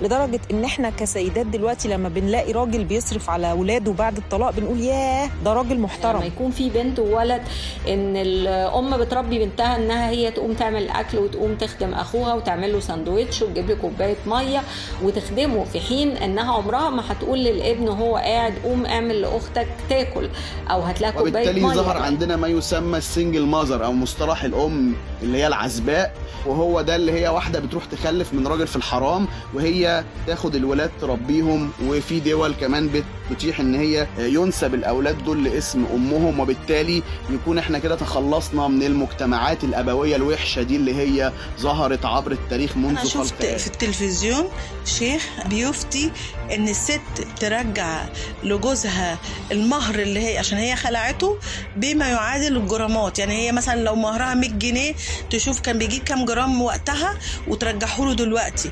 لدرجة إن إحنا كسيدات دلوقتي لما بنلاقي راجل بيصرف على اولاده بعد الطلاق بنقول ياه ده راجل محترم. لما يكون في بنت وولد إن الأم بتربي بنتها إنها هي تقوم تعمل الاكل وتقوم تخدم أخوها وتعمل له ساندوتش وتجيب له كوباية مية وتخدمه في حين إنها عمرها ما هتقول للابن وهو قاعد قوم اعمل لأختك تاكل أو هات لها كوباية مية. وبالتالي ظهر عندنا ما يسمى السنجل ماذر أو مصطلح الأم اللي هي العزباء وهو ده اللي هي واحدة بتروح تخلف من راجل في الحرام وهي تاخد الولاد تربيهم وفي دول كمان بتتيح إن هي ينسب الأولاد دول لاسم أمهم وبالتالي يكون إحنا كده تخلصنا من المجتمعات الأبوية الوحشة دي اللي هي ظهرت عبر التاريخ منذ أنا شفت في التلفزيون شيخ بيفتي إن الست ترجع لجوزها المهر اللي هي عشان هي خلعته بما يعادل الجرامات. يعني هي مثلا لو مهرها 100 جنيه تشوف كان بيجيب كام جرام وقتها وترجعه له دلوقتي.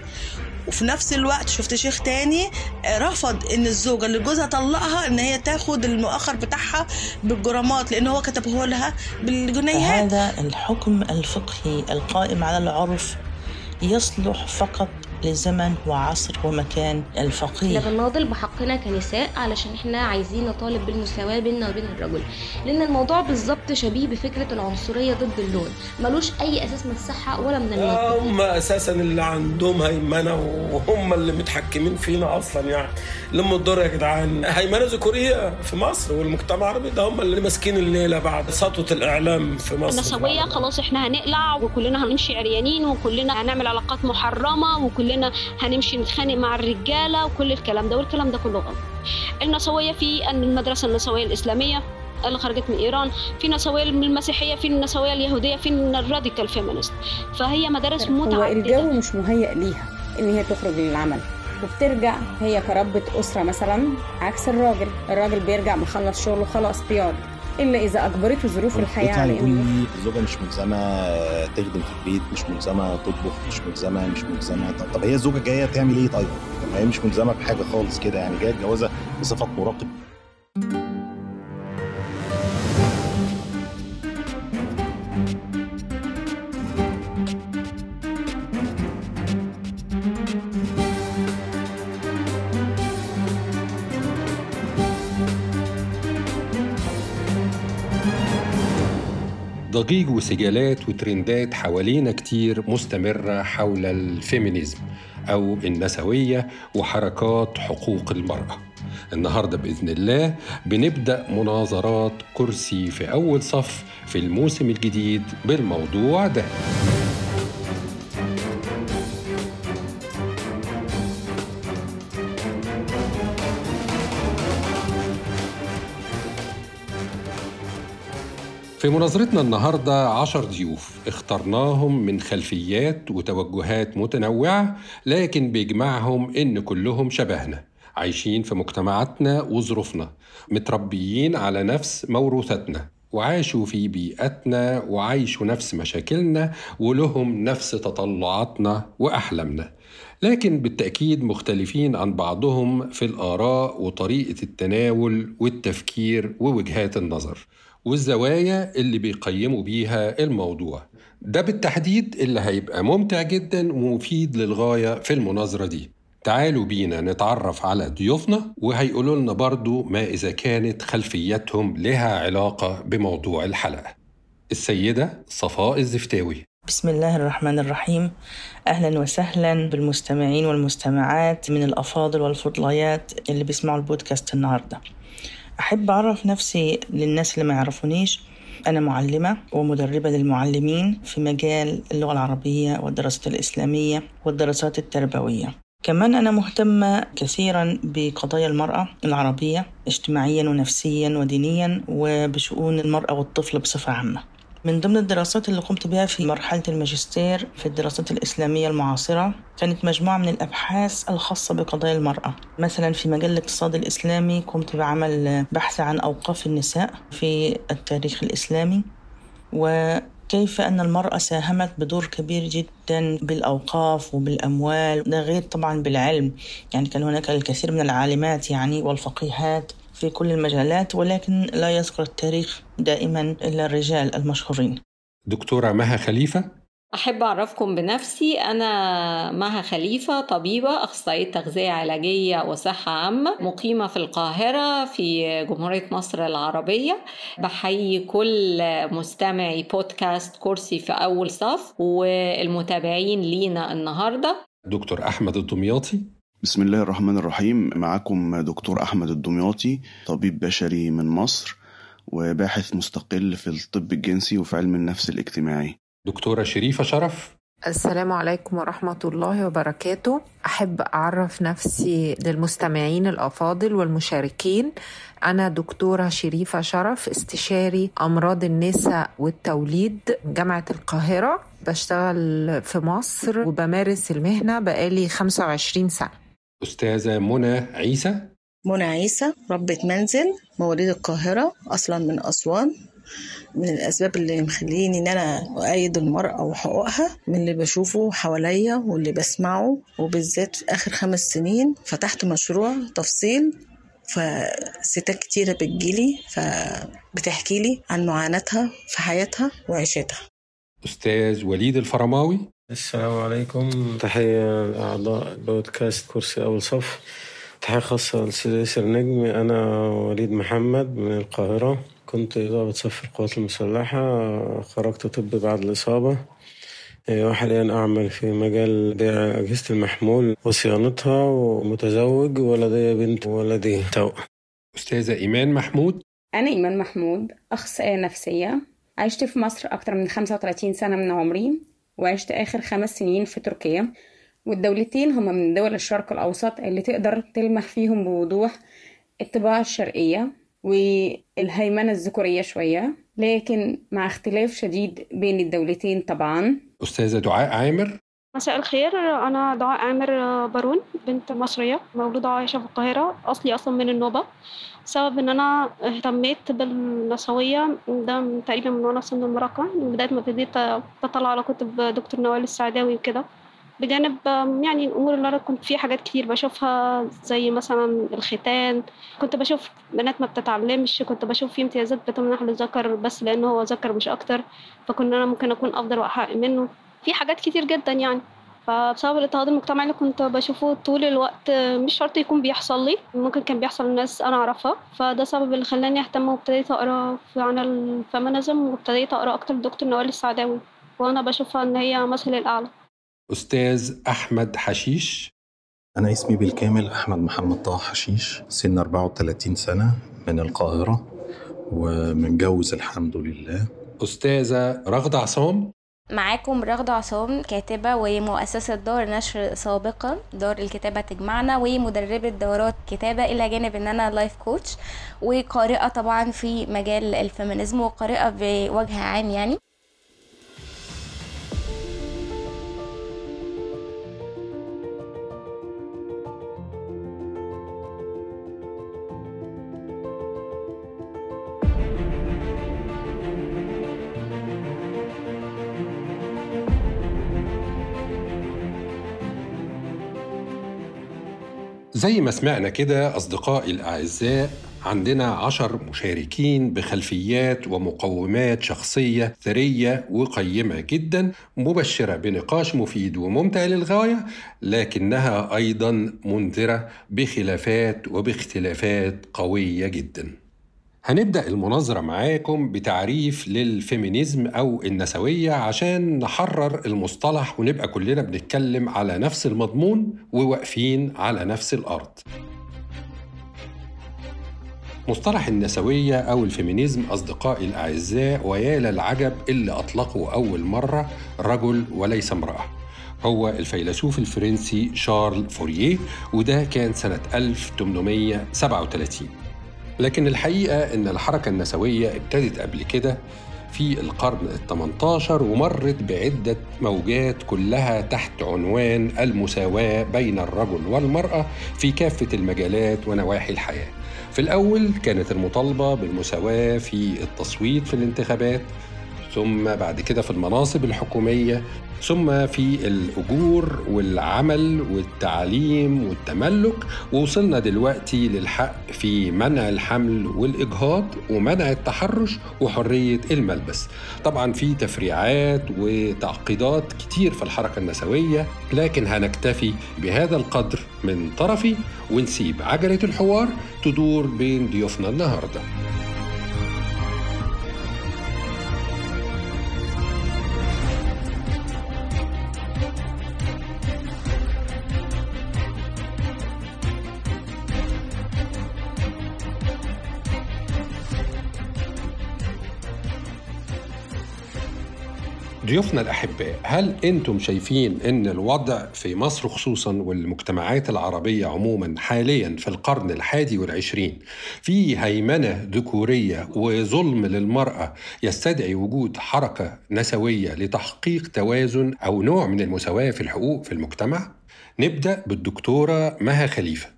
وفي نفس الوقت شفت شيخ تاني رفض إن الزوجة اللي جوزها طلقها إن هي تاخد المؤخر بتاعها بالجرامات لأن هو كتبه لها بالجنيهات. هذا الحكم الفقهي القائم على العرف يصلح فقط لزمن وعصر ومكان الفقيه. إحنا بنناضل بحقنا كنساء علشان إحنا عايزين نطالب بالمساواة بيننا وبين الرجل. لأن الموضوع بالظبط شبيه بفكرة العنصرية ضد اللون. ملوش أي أساس من الصحة ولا من المنطق هم أساسا اللي عندهم هيمنة وهم اللي متحكمين فينا أصلا يعني. لما الدور يا جدعان. هيمنة ذكورية في مصر والمجتمع العربي ده هم اللي ماسكين الليلة بعد سطوة الإعلام في مصر. النسوية خلاص إحنا هنقلع وكلنا هنمشي عريانين وكلنا هنعمل علاقات محرمة وكلنا كلنا هنمشي نتخانق مع الرجالة وكل الكلام ده والكلام ده كله غلط. النسويه في المدرسة النسويه الإسلامية اللي خرجت من إيران في نسويه من المسيحية في النسويه اليهوديه في الراديكال فيمينست. فهي مدارس متعددة. هو الجو مش مهيئ ليها إن هي تخرج للعمل وبترجع هي كربة أسرة مثلا عكس الراجل. الراجل بيرجع مخلص شغله خلاص بيقعد. إلا إذا اجبرته ظروف الحياة على انه الزوجه مش ملزمة تخدم في البيت مش ملزمة تطبخ مش ملزمة مش ملزمة. طب, طب هي الزوجه جاية تعمل إيه طيب؟ طب هي مش ملزمة بحاجة خالص كده يعني جاية الجوازه بصفة مراقب؟ ضجيج وسجالات وترندات حوالينا كتير مستمرة حول الفيمينيزم أو النسوية وحركات حقوق المرأة. النهاردة بإذن الله بنبدأ مناظرات كرسي في أول صف في الموسم الجديد بالموضوع ده. في مناظرتنا النهاردة عشر ضيوف اخترناهم من خلفيات وتوجهات متنوعة لكن بيجمعهم إن كلهم شبهنا عايشين في مجتمعاتنا وظروفنا متربيين على نفس موروثاتنا وعاشوا في بيئتنا وعايشوا نفس مشاكلنا ولهم نفس تطلعاتنا وأحلامنا. لكن بالتأكيد مختلفين عن بعضهم في الآراء وطريقة التناول والتفكير ووجهات النظر. والزوايا اللي بيقيموا بيها الموضوع. ده بالتحديد اللي هيبقى ممتع جدا ومفيد للغاية في المناظرة دي. تعالوا بينا نتعرف على ضيوفنا وهيقولوا لنا برضو ما إذا كانت خلفيتهم لها علاقة بموضوع الحلقة. السيدة صفاء الزفتاوي. بسم الله الرحمن الرحيم. أهلا وسهلا بالمستمعين والمستمعات من الأفاضل والفضليات اللي بيسمعوا البودكاست النهارده. أحب أعرف نفسي للناس اللي ما يعرفونيش. أنا معلمة ومدربة للمعلمين في مجال اللغة العربية والدراسات الإسلامية والدراسات التربوية. كمان أنا مهتمة كثيرا بقضايا المرأة العربية اجتماعيا ونفسيا ودينيا وبشؤون المرأة والطفل بصفة عامة. من ضمن الدراسات اللي قمت بها في مرحلة الماجستير في الدراسات الإسلامية المعاصرة كانت مجموعة من الأبحاث الخاصة بقضايا المرأة. مثلا في مجال الاقتصاد الإسلامي قمت بعمل بحث عن أوقاف النساء في التاريخ الإسلامي وكيف أن المرأة ساهمت بدور كبير جدا بالأوقاف وبالأموال ده غير طبعا بالعلم. يعني كان هناك الكثير من العالمات يعني والفقيهات. في كل المجالات ولكن لا يذكر التاريخ دائما إلا الرجال المشهورين. دكتورة مها خليفة؟ أحب أعرفكم بنفسي أنا مها خليفة طبيبة أخصائية تغذية علاجية وصحة عامة مقيمة في القاهرة في جمهورية مصر العربية. بحيي كل مستمعي بودكاست كرسي في أول صف والمتابعين لينا النهاردة. دكتور أحمد الدمياطي؟ بسم الله الرحمن الرحيم. معاكم دكتور أحمد الدمياطي طبيب بشري من مصر وباحث مستقل في الطب الجنسي وفي علم النفس الاجتماعي. دكتورة شريفة شرف. السلام عليكم ورحمة الله وبركاته. أحب أعرف نفسي للمستمعين الأفاضل والمشاركين. أنا دكتورة شريفة شرف استشاري أمراض النساء والتوليد جامعة القاهرة. بشتغل في مصر وبمارس المهنة بقالي 25 سنة. أستاذة منى عيسى. منى عيسى ربة منزل مواليد القاهرة أصلا من أسوان من الأسباب اللي مخليني إن أنا أؤيد المرأة وحقوقها من اللي بشوفه حواليا واللي بسمعه وبالذات في آخر خمس سنين فتحت مشروع تفصيل فستات كتيرة بتجيلي فبتحكي لي عن معاناتها في حياتها وعيشتها أستاذ وليد الفرماوي. السلام عليكم. تحية لأعضاء بودكاست كرسي أول صف. تحية خاصة لسلسل نجم أنا وليد محمد من القاهرة. كنت ضابط صف القوات المسلحة. خرجت طب بعد الإصابة. وحاليا أعمل في مجال بيع أجهزة المحمول وصيانتها ومتزوج ولدي بنت وولدي توأم أستاذة إيمان محمود. أنا إيمان محمود أخصائية نفسية. عشت في مصر أكتر من 35 سنة من عمري. وعشت آخر خمس سنين في تركيا والدولتين هما من دول الشرق الأوسط اللي تقدر تلمح فيهم بوضوح الطباع الشرقية والهيمنة الذكورية شوية. لكن مع اختلاف شديد بين الدولتين طبعا. أستاذة دعاء عامر. مساء الخير. أنا دعاء عامر بارون بنت مصرية مولودة عايشة في القاهرة. أصلي أصلا من النوبة. سبب إن أنا اهتميت بالنسوية ده تقريبا من وأنا سن المراهقة من بداية ما ابتديت بطلع على كتب دكتور نوال السعداوي وكده. بجانب يعني الأمور اللي أنا كنت فيها حاجات كتير بشوفها زي مثلا الختان كنت بشوف بنات ما بتتعلمش كنت بشوف في امتيازات بتمنح للذكر بس لأنه هو ذكر مش أكتر فكنا أنا ممكن أكون أفضل وأحق منه. في حاجات كتير جدا يعني. فبسبب الاضطهاد المجتمعي اللي كنت بشوفه طول الوقت مش شرط يكون بيحصل لي ممكن كان بيحصل لناس أنا أعرفها. فده سبب اللي خلاني أهتم وابتديت أقرأ عن الفيمينيزم وابتديت أقرأ أكتر دكتور نوال السعداوي وأنا بشوفها إن هي مثل الأعلى. أستاذ أحمد حشيش. أنا اسمي بالكامل أحمد محمد طه حشيش سن 34 سنة من القاهرة ومتجوز الحمد لله. أستاذة رغدة عصام. معاكم رغدة عصام كاتبة ومؤسسة دار نشر سابقة دار الكتابة تجمعنا ومدربة دورات كتابة إلى جانب إن أنا life coach وقارئة طبعا في مجال ال feminism وقارئة بوجه عام يعني. زي ما سمعنا كده أصدقائي الأعزاء عندنا عشر مشاركين بخلفيات ومقومات شخصية ثرية وقيمة جدا مبشرة بنقاش مفيد وممتع للغاية لكنها أيضا منذرة بخلافات وباختلافات قوية جدا. هنبدأ المناظرة معاكم بتعريف للفيمينيزم أو النسوية عشان نحرر المصطلح ونبقى كلنا بنتكلم على نفس المضمون وواقفين على نفس الأرض. مصطلح النسوية أو الفيمينيزم أصدقائي الأعزاء ويا للعجب اللي أطلقه أول مرة رجل وليس امرأة. هو الفيلسوف الفرنسي شارل فوريه وده كان سنة 1837 لكن الحقيقة إن الحركة النسوية ابتدت قبل كده في القرن ال 18 ومرت بعدة موجات كلها تحت عنوان المساواة بين الرجل والمرأة في كافة المجالات ونواحي الحياة. في الأول كانت المطالبة بالمساواة في التصويت في الانتخابات ثم بعد كده في المناصب الحكومية ثم في الأجور والعمل والتعليم والتملك. ووصلنا دلوقتي للحق في منع الحمل والإجهاض ومنع التحرش وحرية الملبس. طبعا في تفريعات وتعقيدات كتير في الحركة النسوية لكن هنكتفي بهذا القدر من طرفي ونسيب عجلة الحوار تدور بين ضيوفنا النهارده. ضيوفنا الأحباء هل أنتم شايفين أن الوضع في مصر خصوصا والمجتمعات العربية عموما حاليا في القرن الحادي والعشرين في هيمنة ذكورية وظلم للمرأة يستدعي وجود حركة نسوية لتحقيق توازن أو نوع من المساواة في الحقوق في المجتمع؟ نبدأ بالدكتورة مها خليفة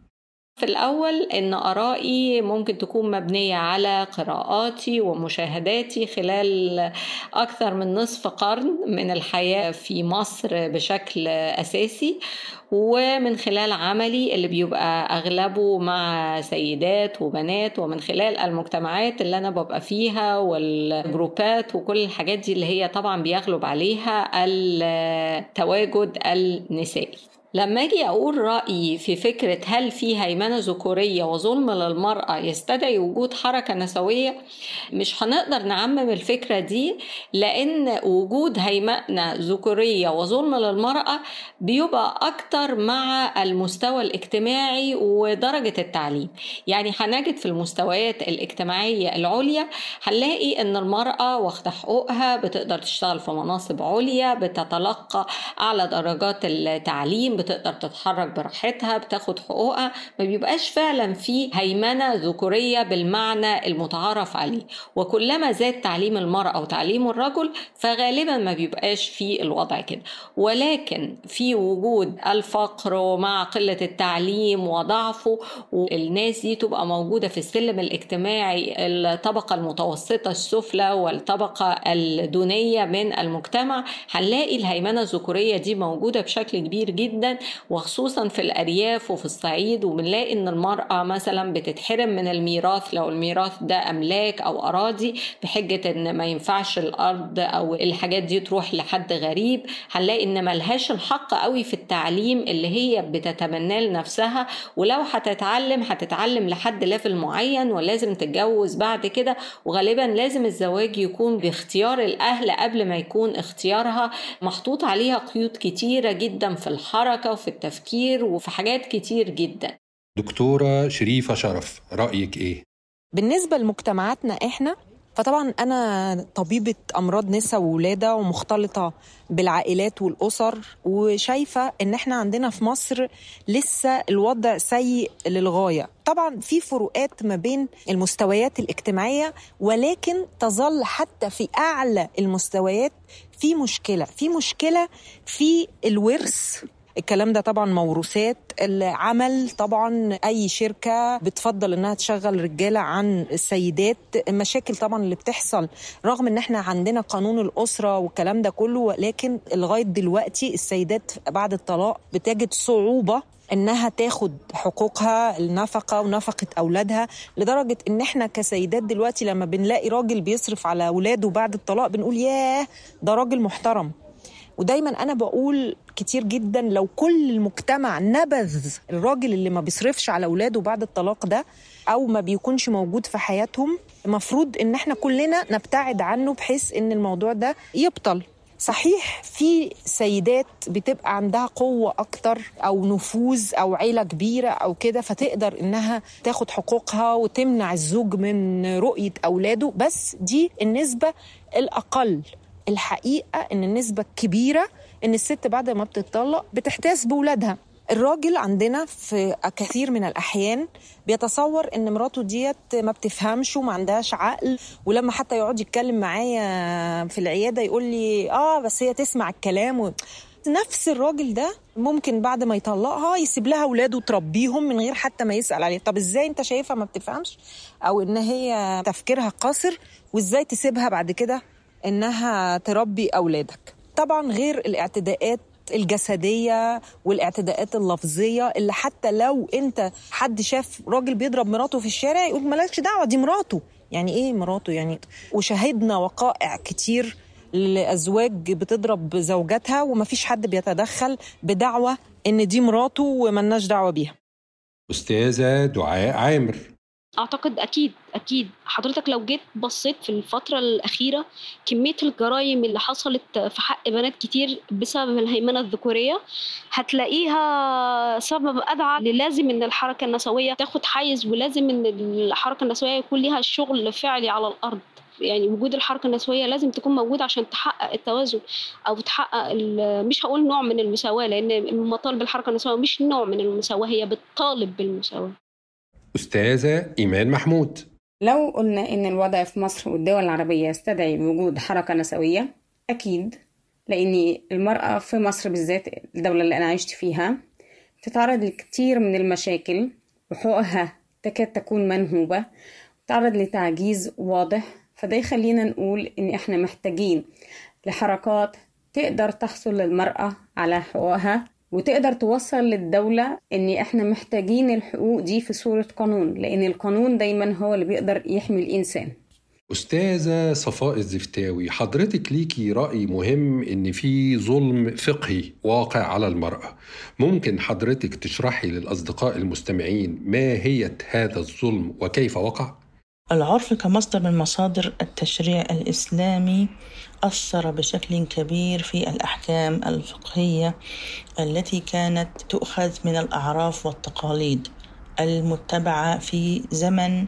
في الأول إن آرائي ممكن تكون مبنية على قراءاتي ومشاهداتي خلال أكثر من نصف قرن من الحياة في مصر بشكل أساسي ومن خلال عملي اللي بيبقى أغلبه مع سيدات وبنات ومن خلال المجتمعات اللي أنا ببقى فيها والجروبات وكل الحاجات دي اللي هي طبعا بيغلب عليها التواجد النسائي. لما أجي أقول رأيي في فكرة هل في هيمنة ذكورية وظلم للمرأة يستدعي وجود حركة نسوية مش هنقدر نعمم الفكرة دي لأن وجود هيمنة ذكورية وظلم للمرأة بيبقى أكتر مع المستوى الاجتماعي ودرجة التعليم. يعني هنجد في المستويات الاجتماعية العليا هنلاقي إن المرأة واخدة حقوقها بتقدر تشتغل في مناصب عليا بتتلقى أعلى درجات التعليم بتقدر تتحرك براحتها بتاخد حقوقها ما بيبقاش فعلا في هيمنة ذكورية بالمعنى المتعارف عليه. وكلما زاد تعليم المرأة وتعليم الرجل فغالبا ما بيبقاش في الوضع كده. ولكن في وجود الفقر ومع قلة التعليم وضعفه والناس دي تبقى موجودة في السلم الاجتماعي الطبقة المتوسطة السفلى والطبقة الدونية من المجتمع هنلاقي الهيمنة الذكورية دي موجودة بشكل كبير جدا. وخصوصا في الأرياف وفي الصعيد وبنلاقي إن المرأة مثلا بتتحرم من الميراث لو الميراث ده أملاك أو أراضي بحجة إن ما ينفعش الأرض أو الحاجات دي تروح لحد غريب. هنلاقي إن ملهاش الحق قوي في التعليم اللي هي بتتمناه لنفسها. ولو هتتعلم هتتعلم لحد ليفل معين ولازم تتجوز بعد كده. وغالبا لازم الزواج يكون باختيار الأهل قبل ما يكون اختيارها. محطوط عليها قيود كتيرة جدا في الحركة وفي التفكير وفي حاجات كتير جدا. دكتورة شريفة شرف رأيك إيه؟ بالنسبة لمجتمعاتنا إحنا فطبعا أنا طبيبة أمراض نساء وولادة ومختلطة بالعائلات والأسر وشايفة إن إحنا عندنا في مصر لسه الوضع سيء للغاية. طبعا في فروقات ما بين المستويات الاجتماعية ولكن تظل حتى في أعلى المستويات في مشكلة. في مشكلة في الورث الكلام ده طبعا موروثات. العمل طبعا أي شركة بتفضل إنها تشغل رجالة عن السيدات. المشاكل طبعا اللي بتحصل رغم إن إحنا عندنا قانون الأسرة والكلام ده كله ولكن لغاية دلوقتي السيدات بعد الطلاق بتجد صعوبة إنها تاخد حقوقها النفقة ونفقة أولادها لدرجة إن إحنا كسيدات دلوقتي لما بنلاقي راجل بيصرف على أولاده بعد الطلاق بنقول ياه ده راجل محترم. ودايما أنا بقول كتير جدا لو كل المجتمع نبذ الراجل اللي ما بيصرفش على أولاده بعد الطلاق ده أو ما بيكونش موجود في حياتهم المفروض إن إحنا كلنا نبتعد عنه بحيث إن الموضوع ده يبطل. صحيح في سيدات بتبقى عندها قوة أكتر أو نفوذ أو عيلة كبيرة أو كده فتقدر إنها تاخد حقوقها وتمنع الزوج من رؤية أولاده بس دي النسبة الأقل. الحقيقة إن النسبة الكبيرة إن الست بعد ما بتطلق بتحتاس بولادها. الراجل عندنا في كثير من الأحيان بيتصور إن مراته ديت ما بتفهمش وما عندهاش عقل ولما حتى يقعد يتكلم معايا في العيادة يقول لي آه بس هي تسمع الكلام. و... نفس الراجل ده ممكن بعد ما يطلقها يسيب لها أولاده تربيهم من غير حتى ما يسأل عليه طب إزاي أنت شايفها ما بتفهمش؟ أو إن هي تفكيرها قاصر وإزاي تسيبها بعد كده؟ إنها تربي أولادك. طبعا غير الاعتداءات الجسدية والاعتداءات اللفظية اللي حتى لو أنت حد شاف راجل بيضرب مراته في الشارع يقول مالكش دعوة دي مراته. يعني إيه مراته؟ يعني وشاهدنا وقائع كتير لأزواج بتضرب زوجاتها ومفيش حد بيتدخل بدعوة إن دي مراته وملناش دعوة بيها. أستاذة دعاء عامر. أعتقد أكيد أكيد. حضرتك لو جيت بصيت في الفترة الأخيرة كمية الجرائم اللي حصلت في حق بنات كتير بسبب الهيمنة الذكورية هتلاقيها سبب أدعى للازم إن الحركة النسوية تاخد حيز ولازم إن الحركة النسوية يكون ليها شغل فعلي على الأرض. يعني وجود الحركة النسوية لازم تكون موجوده عشان تحقق التوازن أو تحقق مش هقول نوع من المساواة لأن مطالب الحركه النسوية مش نوع من المساواة هي بتطالب بالمساواة. أستاذة إيمان محمود. لو قلنا إن الوضع في مصر والدول العربية يستدعي وجود حركة نسوية أكيد لأن المرأة في مصر بالذات الدولة اللي أنا عشت فيها تتعرض لكتير من المشاكل وحقوقها تكاد تكون منهوبة تتعرض لتعجيز واضح فده يخلينا نقول إن إحنا محتاجين لحركات تقدر تحصل للمرأة على حقوقها وتقدر توصل للدولة إن إحنا محتاجين الحقوق دي في صورة قانون لأن القانون دايما هو اللي بيقدر يحمي الإنسان أستاذة صفاء الزفتاوي حضرتك ليكي رأي مهم إن في ظلم فقهي واقع على المرأة ممكن حضرتك تشرحي للأصدقاء المستمعين ما هي هذا الظلم وكيف وقع؟ العرف كمصدر من مصادر التشريع الإسلامي أثر بشكل كبير في الأحكام الفقهية التي كانت تؤخذ من الأعراف والتقاليد المتبعة في زمن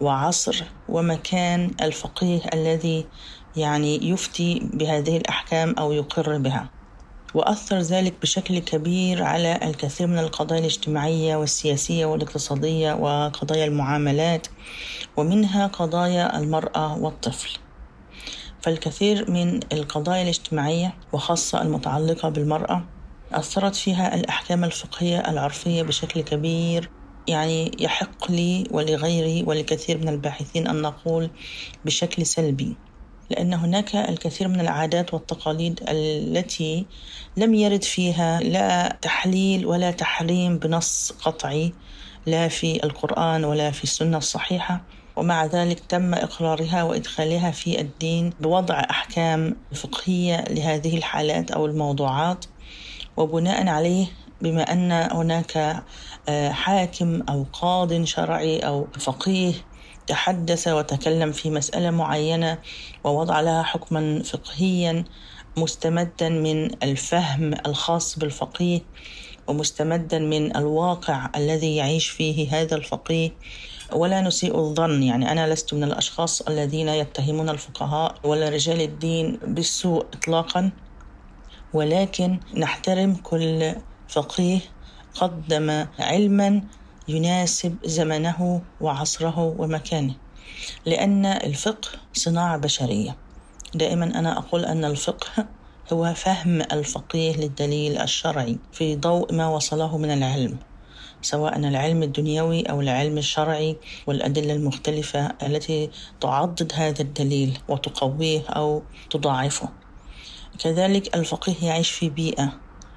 وعصر ومكان الفقيه الذي يعني يفتي بهذه الأحكام أو يقر بها. وأثر ذلك بشكل كبير على الكثير من القضايا الاجتماعية والسياسية والاقتصادية وقضايا المعاملات ومنها قضايا المرأة والطفل. فالكثير من القضايا الاجتماعية وخاصة المتعلقة بالمرأة أثرت فيها الأحكام الفقهية العرفية بشكل كبير يعني يحق لي ولغيري ولكثير من الباحثين أن نقول بشكل سلبي لأن هناك الكثير من العادات والتقاليد التي لم يرد فيها لا تحليل ولا تحريم بنص قطعي لا في القرآن ولا في السنة الصحيحة. ومع ذلك تم إقرارها وإدخالها في الدين بوضع أحكام فقهية لهذه الحالات أو الموضوعات وبناء عليه بما أن هناك حاكم أو قاض شرعي أو فقيه تحدث وتكلم في مسألة معينة ووضع لها حكما فقهيا مستمدا من الفهم الخاص بالفقيه ومستمدا من الواقع الذي يعيش فيه هذا الفقيه ولا نسيء الظن. يعني أنا لست من الأشخاص الذين يتهمون الفقهاء ولا رجال الدين بالسوء إطلاقا ولكن نحترم كل فقيه قدم علما يناسب زمنه وعصره ومكانه لأن الفقه صناعة بشرية. دائما أنا أقول أن الفقه هو فهم الفقيه للدليل الشرعي في ضوء ما وصله من العلم. سواء العلم الدنيوي أو العلم الشرعي والأدلة المختلفة التي تعضد هذا الدليل وتقويه أو تضاعفه. كذلك الفقيه يعيش في بيئة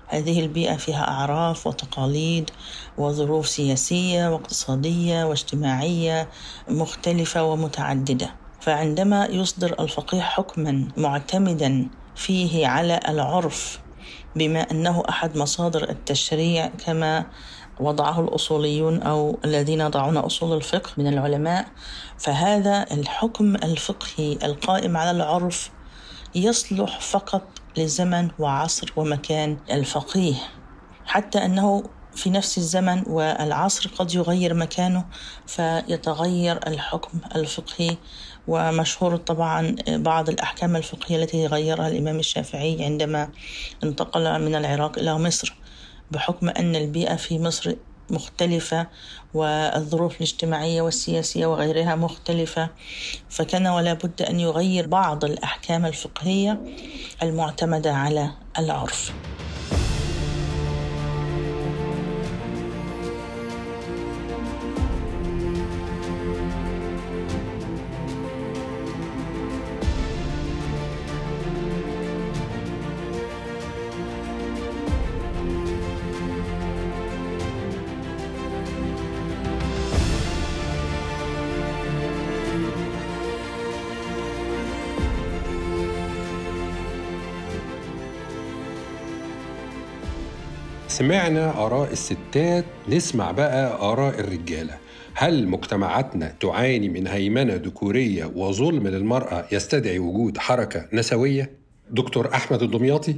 هذه البيئة فيها أعراف وتقاليد وظروف سياسية واقتصادية واجتماعية مختلفة ومتعددة. فعندما يصدر الفقيه حكما معتمدا فيه على العرف بما أنه أحد مصادر التشريع كما وضعه الأصوليون أو الذين يضعون أصول الفقه من العلماء فهذا الحكم الفقهي القائم على العرف يصلح فقط لزمن وعصر ومكان الفقيه. حتى أنه في نفس الزمن والعصر قد يغير مكانه فيتغير الحكم الفقهي ومشهور طبعا بعض الأحكام الفقهية التي غيرها الإمام الشافعي عندما انتقل من العراق إلى مصر. بحكم أن البيئة في مصر مختلفة والظروف الاجتماعية والسياسية وغيرها مختلفة فكان ولا بد أن يغير بعض الأحكام الفقهية المعتمدة على العرف. سمعنا آراء الستات نسمع بقى آراء الرجالة. هل مجتمعاتنا تعاني من هيمنة ذكورية وظلم للمرأة يستدعي وجود حركة نسوية؟ دكتور أحمد الدمياطي.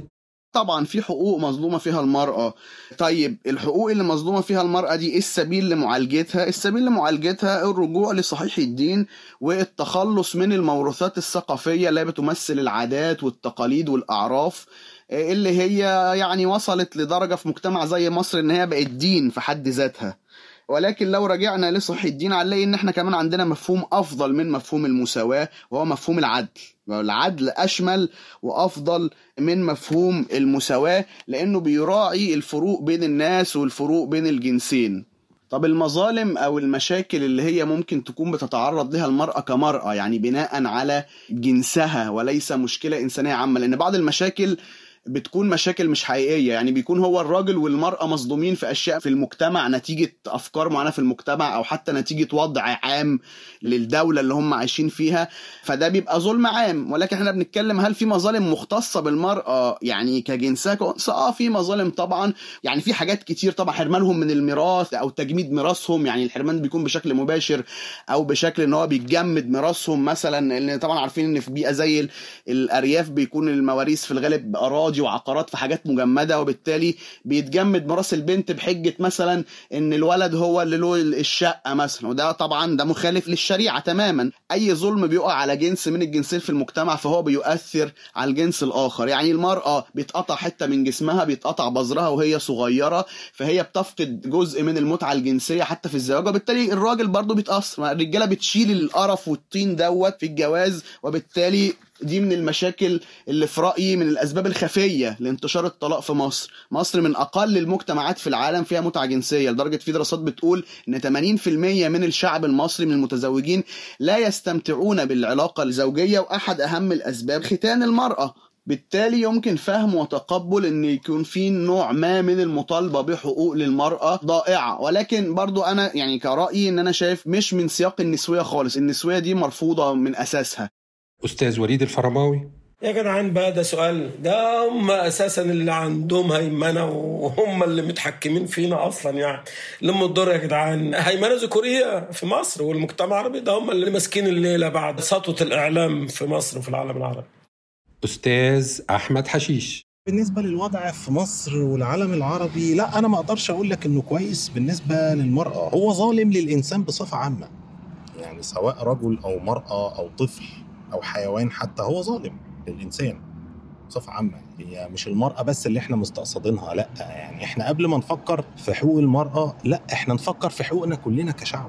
طبعا في حقوق مظلومة فيها المرأة. طيب الحقوق اللي مظلومة فيها المرأة دي إيه السبيل لمعالجتها؟ السبيل لمعالجتها الرجوع لصحيح الدين والتخلص من الموروثات الثقافية اللي بتمثل العادات والتقاليد والأعراف. اللي هي يعني وصلت لدرجة في مجتمع زي مصر إن هي بقت دين في حد ذاتها. ولكن لو رجعنا لصحيح الدين هنلاقي إن إحنا كمان عندنا مفهوم أفضل من مفهوم المساواة وهو مفهوم العدل. العدل أشمل وأفضل من مفهوم المساواة لأنه بيراعي الفروق بين الناس والفروق بين الجنسين. طب المظالم أو المشاكل اللي هي ممكن تكون بتتعرض لها المرأة كمرأة يعني بناء على جنسها وليس مشكلة إنسانية عامة. لأن بعض المشاكل بتكون مشاكل مش حقيقية. يعني بيكون هو الراجل والمرأة مصدومين في أشياء في المجتمع نتيجة أفكار معينة في المجتمع أو حتى نتيجة وضع عام للدولة اللي هم عايشين فيها. فده بيبقى ظلم عام. ولكن إحنا بنتكلم هل في مظالم مختصة بالمرأة؟ يعني كجنسها آه في مظالم طبعا. يعني في حاجات كتير طبعا. حرمانهم من الميراث أو تجميد ميراثهم. يعني الحرمان بيكون بشكل مباشر أو بشكل إن هو بيتجمد ميراثهم. مثلا لأن طبعا عارفين إن في بيئة زي الأرياف بيكون المواريث في الغالب أراضي وعقارات في حاجات مجمدة وبالتالي بيتجمد ميراث البنت بحجة مثلا إن الولد هو اللي له الشقة مثلا. وده طبعا ده مخالف للشريعة تماما. أي ظلم بيقع على جنس من الجنسين في المجتمع فهو بيؤثر على الجنس الآخر. يعني المرأة بيتقطع حتة من جسمها بيتقطع بظرها وهي صغيرة فهي بتفقد جزء من المتعة الجنسية حتى في الزواج. وبالتالي الراجل برضه بيتأثر. الرجالة بتشيل القرف والطين دوت في الجواز وبالتالي دي من المشاكل اللي في رأيي من الأسباب الخفية لانتشار الطلاق في مصر. مصر من أقل المجتمعات في العالم فيها متعة جنسية لدرجة في دراسات بتقول إن 80% من الشعب المصري من المتزوجين لا يستمتعون بالعلاقة الزوجية وأحد أهم الأسباب ختان المرأة. بالتالي يمكن فهم وتقبل إن يكون في نوع ما من المطالبة بحقوق للمرأة ضائعة. ولكن برضو أنا يعني كرأيي إن أنا شايف مش من سياق النسوية خالص. النسوية دي مرفوضة من أساسها. أستاذ وليد الفرماوي. يا جدعان بقى ده سؤال. ده هم أساسا اللي عندهم هيمنة وهم اللي متحكمين فينا أصلا يعني. لما الدور يا جدعان. هيمنة ذكورية في مصر والمجتمع العربي. ده هم اللي ماسكين الليلة بعد سطوة الإعلام في مصر وفي العالم العربي. أستاذ أحمد حشيش. بالنسبة للوضع في مصر والعالم العربي لا أنا ما أقدرش أقول لك إنه كويس بالنسبة للمرأة. هو ظالم للإنسان بصفة عامة. يعني سواء رجل أو مرأة أو طفل. أو حيوان حتى هو ظالم للإنسان بصفة عامة. هي مش المرأة بس اللي إحنا مستقصدينها لأ يعني إحنا قبل ما نفكر في حقوق المرأة لأ إحنا نفكر في حقوقنا كلنا كشعب.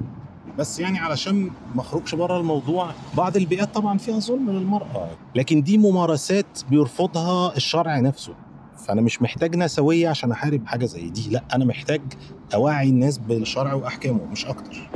بس يعني علشان ما أخرجش بره الموضوع بعض البيئات طبعا فيها ظلم للمرأة لكن دي ممارسات بيرفضها الشرع نفسه. فأنا مش محتاج نسوية عشان أحارب حاجة زي دي لأ أنا محتاج أوعي الناس بالشرع وأحكامه مش أكتر.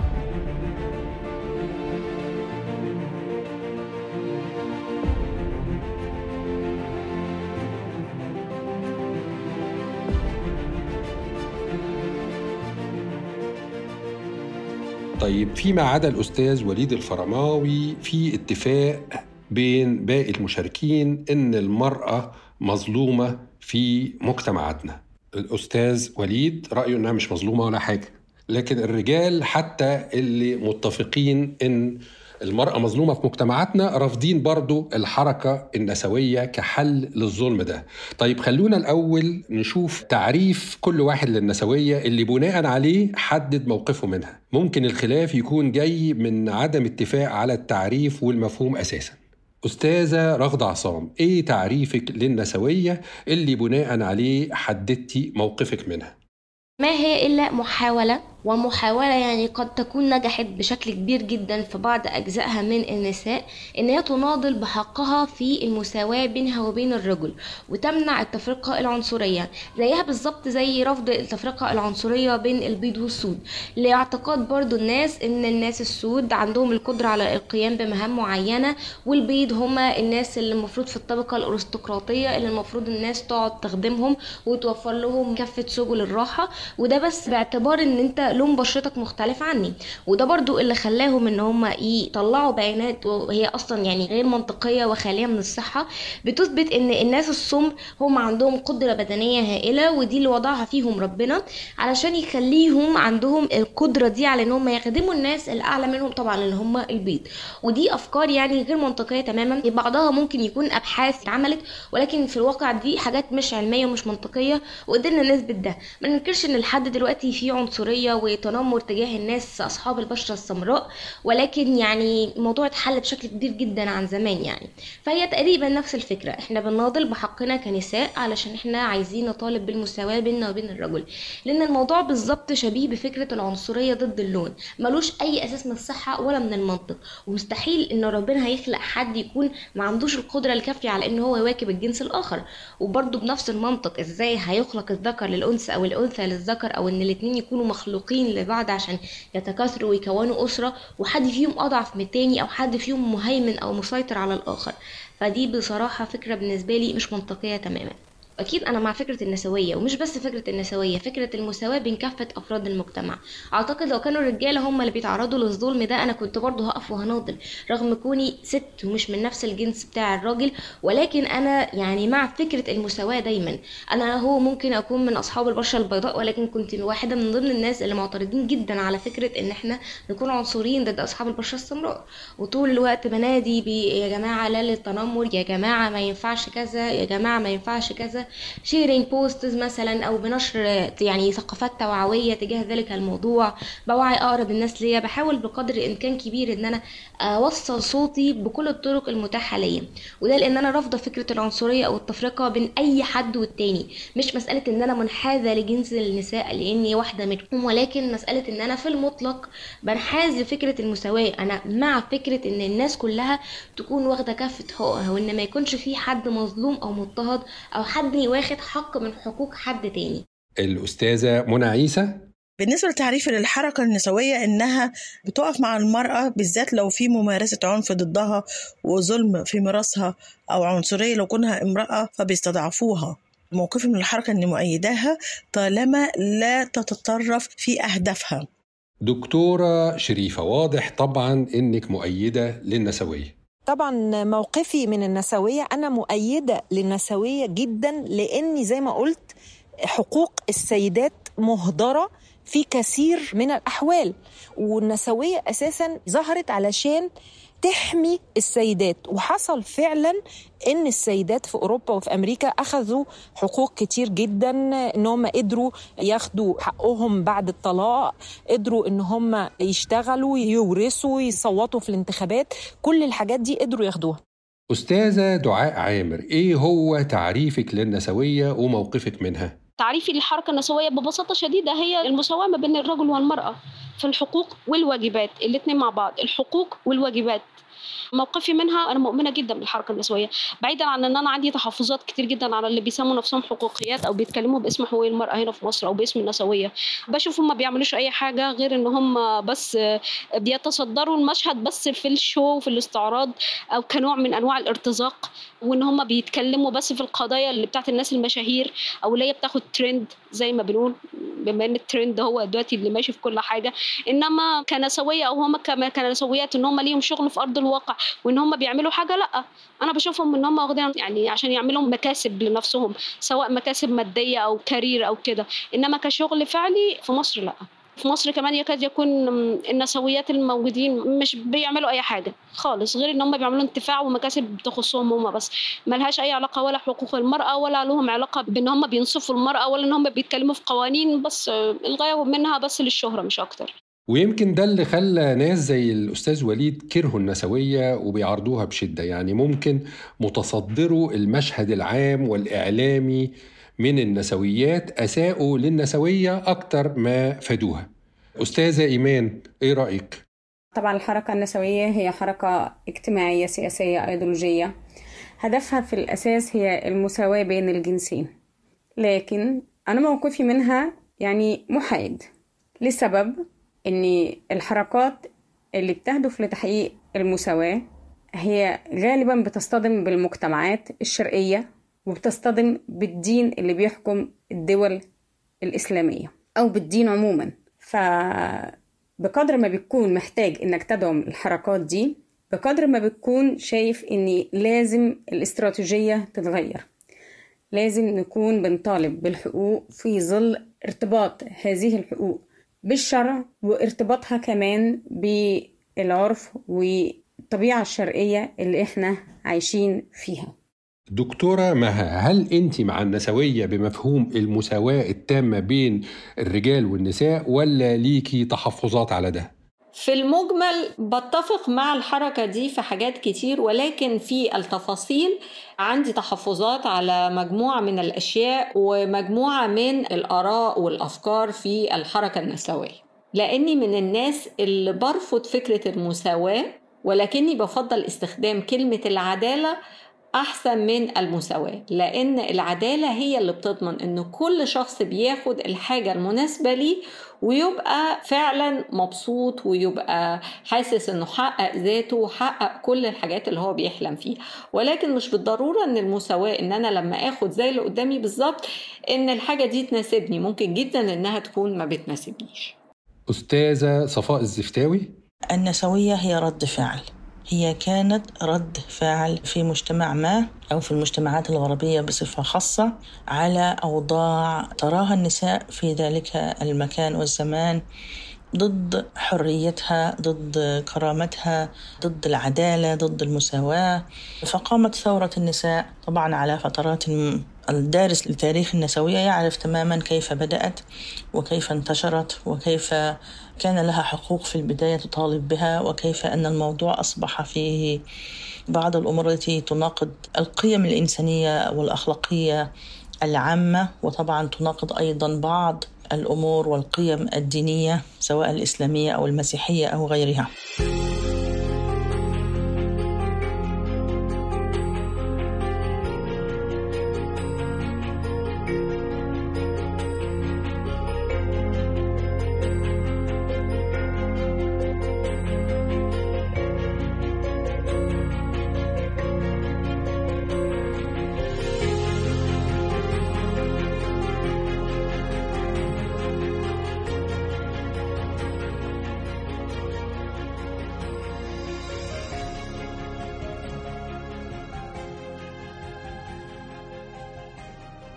طيب فيما عدا الأستاذ وليد الفرماوي في اتفاق بين باقي المشاركين إن المرأة مظلومة في مجتمعاتنا. الأستاذ وليد رأيه إنها مش مظلومة ولا حاجة لكن الرجال حتى اللي متفقين إن المرأة مظلومة في مجتمعاتنا رافضين برضو الحركة النسوية كحل للظلم ده. طيب خلونا الأول نشوف تعريف كل واحد للنسوية اللي بناء عليه حدد موقفه منها. ممكن الخلاف يكون جاي من عدم اتفاق على التعريف والمفهوم أساساً. أستاذة رغدة عصام إيه تعريفك للنسوية اللي بناء عليه حددتي موقفك منها؟ ما هي إلا محاولة ومحاولة يعني قد تكون نجحت بشكل كبير جدا في بعض أجزائها من النساء إن هي تناضل بحقها في المساواة بينها وبين الرجل وتمنع التفرقة العنصرية زيها بالظبط زي رفض التفرقة العنصرية بين البيض والسود. لاعتقاد برضو الناس إن الناس السود عندهم القدرة على القيام بمهام معينة والبيض هما الناس اللي المفروض في الطبقة الأرستقراطية اللي المفروض الناس تقعد تخدمهم وتوفر لهم كافة سبل الراحة. وده بس باعتبار إن أنت لون بشرتك مختلف عني. وده برضو اللي خلاهم إن هم يطلعوا بيانات وهي أصلا يعني غير منطقية وخالية من الصحة. بتثبت إن الناس السمر هم عندهم قدرة بدنية هائلة ودي اللي وضعها فيهم ربنا علشان يخليهم عندهم القدرة دي على إن هم يخدموا الناس الأعلى منهم طبعا اللي هم البيض. ودي أفكار يعني غير منطقية تماما. بعضها ممكن يكون أبحاث اتعملت ولكن في الواقع دي حاجات مش علمية ومش منطقية وقدرنا نثبت ده. ما ننكرش إن لحد دلوقتي في عنصرية وتنمر تجاه الناس أصحاب البشرة السمراء ولكن يعني الموضوع اتحل بشكل كبير جدا عن زمان يعني. فهي تقريبا نفس الفكرة. إحنا بنناضل بحقنا كنساء علشان إحنا عايزين نطالب بالمساواة بيننا وبين الرجل. لأن الموضوع بالظبط شبيه بفكرة العنصرية ضد اللون. ملوش أي أساس من الصحة ولا من المنطق. ومستحيل إن ربنا هيخلق حد يكون ما عندوش القدرة الكافية على إن هو يواكب الجنس الآخر. وبرضه بنفس المنطق. إزاي هيخلق الذكر للأنثى أو الأنثى للذكر أو إن الاتنين يكونوا مخلوقين لبعض عشان يتكاثروا ويكونوا أسرة وحد فيهم أضعف من التاني أو حد فيهم مهيمن أو مسيطر على الآخر. فدي بصراحة فكرة بالنسبة لي مش منطقية تماما. أكيد أنا مع فكرة النسوية ومش بس فكرة النسوية فكرة المساواة بين كافة أفراد المجتمع. أعتقد لو كانوا الرجالة هم اللي بيتعرضوا للظلم ده أنا كنت برضه هقف وهناضل رغم كوني ست ومش من نفس الجنس بتاع الراجل ولكن أنا يعني مع فكرة المساواة دايما. أنا هو ممكن أكون من أصحاب البشرة البيضاء ولكن كنت واحدة من ضمن الناس اللي معترضين جدا على فكرة إن إحنا نكون عنصريين ضد أصحاب البشرة السمراء. وطول الوقت بنادي يا جماعة لا للتنمر يا جماعة ما ينفعش كذا يا جماعة ما ينفعش كذا. sharing posts مثلا أو بنشر يعني ثقافات توعوية تجاه ذلك الموضوع بوعي أقرب الناس ليا. بحاول بقدر الإمكان كبير إن أنا أوصل صوتي بكل الطرق المتاحة ليا وده لأن أنا رافضة فكرة العنصرية أو التفرقة بين أي حد والتاني. مش مسألة إن أنا منحازة لجنس النساء لأني واحدة منهم ولكن مسألة إن أنا في المطلق بنحاز لفكرة المساواة. أنا مع فكرة إن الناس كلها تكون واخدة كافه حقوقها وإن ما يكونش في حد مظلوم أو مضطهد أو حد واخد حق من حقوق حد تاني. الأستاذة منى عيسى. بالنسبة لتعريف الحركة النسوية إنها بتقف مع المرأة بالذات لو في ممارسة عنف ضدها وظلم في ميراثها أو عنصرية لو كونها امرأة فبيستضعفوها. موقفي من الحركة إني مؤيداها طالما لا تتطرف في أهدافها. دكتورة شريفة واضح طبعا إنك مؤيدة للنسوية. طبعا موقفي من النسوية أنا مؤيدة للنسوية جدا لأني زي ما قلت حقوق السيدات مهدرة في كثير من الأحوال. والنسوية أساسا ظهرت علشان تحمي السيدات. وحصل فعلا إن السيدات في أوروبا وفي أمريكا أخذوا حقوق كتير جدا إن هم قدروا ياخدوا حقهم بعد الطلاق قدروا إن هم يشتغلوا يورثوا يصوتوا في الانتخابات. كل الحاجات دي قدروا ياخدوها. أستاذة دعاء عامر إيه هو تعريفك للنسوية وموقفك منها؟ تعريفي للحركة النسوية ببساطة شديدة هي المساواة ما بين الرجل والمرأة في الحقوق والواجبات الاتنين مع بعض الحقوق والواجبات. موقفي منها أنا مؤمنة جدا بالحركة النسوية. بعيدا عن إن أنا عندي تحفظات كتير جدا على اللي بيسموا نفسهم حقوقيات أو بيتكلموا باسم حقوق المرأة هنا في مصر أو باسم النسوية. بشوف هم بيعملوش أي حاجة غير إن هم بس بيتصدروا المشهد بس في الشو في الاستعراض أو كنوع من أنواع الارتزاق وإن هم بيتكلموا بس في القضايا اللي بتاعت الناس المشاهير أو اللي هي بتاخد ترند زي ما بنقول بما إن الترند هو دلوقتي اللي ماشي في كل حاجة. إنما كنسوية أو هم كنسويات إن هم ليهم شغل في أرض الواقع وإن هم بيعملوا حاجة لأ. أنا بشوفهم إن هم واخدين يعني عشان يعملوا مكاسب لنفسهم سواء مكاسب مادية أو كارير أو كده. إنما كشغل فعلي في مصر لأ. في مصر كمان يكاد يكون النسويات الموجودين مش بيعملوا أي حاجة خالص غير إن هم بيعملوا انتفاع ومكاسب تخصهم هم بس. ملهاش أي علاقة ولا حقوق المرأة ولا لهم علاقة بإن هم بينصفوا المرأة ولا إن هم بيتكلموا في قوانين بس الغاية منها بس للشهرة مش أكتر. ويمكن ده اللي خلى ناس زي الأستاذ وليد كرهوا النسوية وبيعرضوها بشدة. يعني ممكن متصدروا المشهد العام والإعلامي من النسويات أساءوا للنسوية أكتر ما فادوها. أستاذة إيمان إيه رأيك؟ طبعا الحركة النسوية هي حركة اجتماعية سياسية أيديولوجية. هدفها في الأساس هي المساواة بين الجنسين. لكن أنا موقفي منها يعني محايد. لسبب ان الحركات اللي بتهدف لتحقيق المساواة هي غالبا بتصطدم بالمجتمعات الشرقية وبتصطدم بالدين اللي بيحكم الدول الإسلامية أو بالدين عموما. فبقدر ما بتكون محتاج إنك تدعم الحركات دي بقدر ما بتكون شايف ان لازم الاستراتيجية تتغير. لازم نكون بنطالب بالحقوق في ظل ارتباط هذه الحقوق. بالشرع وارتباطها كمان بالعرف والطبيعة الشرقية اللي إحنا عايشين فيها دكتورة مها هل أنت مع النسوية بمفهوم المساواة التامة بين الرجال والنساء ولا ليكي تحفظات على ده؟ في المجمل بتفق مع الحركة دي في حاجات كتير ولكن في التفاصيل عندي تحفظات على مجموعة من الأشياء ومجموعة من الآراء والأفكار في الحركة النسوية. لأني من الناس اللي برفض فكرة المساواة ولكني بفضل استخدام كلمة العدالة أحسن من المساواة لأن العدالة هي اللي بتضمن إن كل شخص بياخد الحاجة المناسبة ليه ويبقى فعلا مبسوط ويبقى حاسس إنه حقق ذاته وحقق كل الحاجات اللي هو بيحلم فيها. ولكن مش بالضرورة إن المساواة إن أنا لما آخد زي اللي قدامي بالظبط إن الحاجة دي تناسبني. ممكن جدا إنها تكون ما بتناسبنيش. أستاذة صفاء الزفتاوي. النسوية هي رد فعل. هي كانت رد فعل في مجتمع ما أو في المجتمعات الغربية بصفة خاصة على أوضاع تراها النساء في ذلك المكان والزمان ضد حريتها ضد كرامتها ضد العدالة ضد المساواة. فقامت ثورة النساء طبعا على فترات الدارس لتاريخ النسوية يعرف تماما كيف بدأت وكيف انتشرت وكيف كان لها حقوق في البداية تطالب بها وكيف أن الموضوع أصبح فيه بعض الأمور التي تناقض القيم الإنسانية والأخلاقية العامة وطبعا تناقض أيضا بعض الأمور والقيم الدينية سواء الإسلامية أو المسيحية أو غيرها.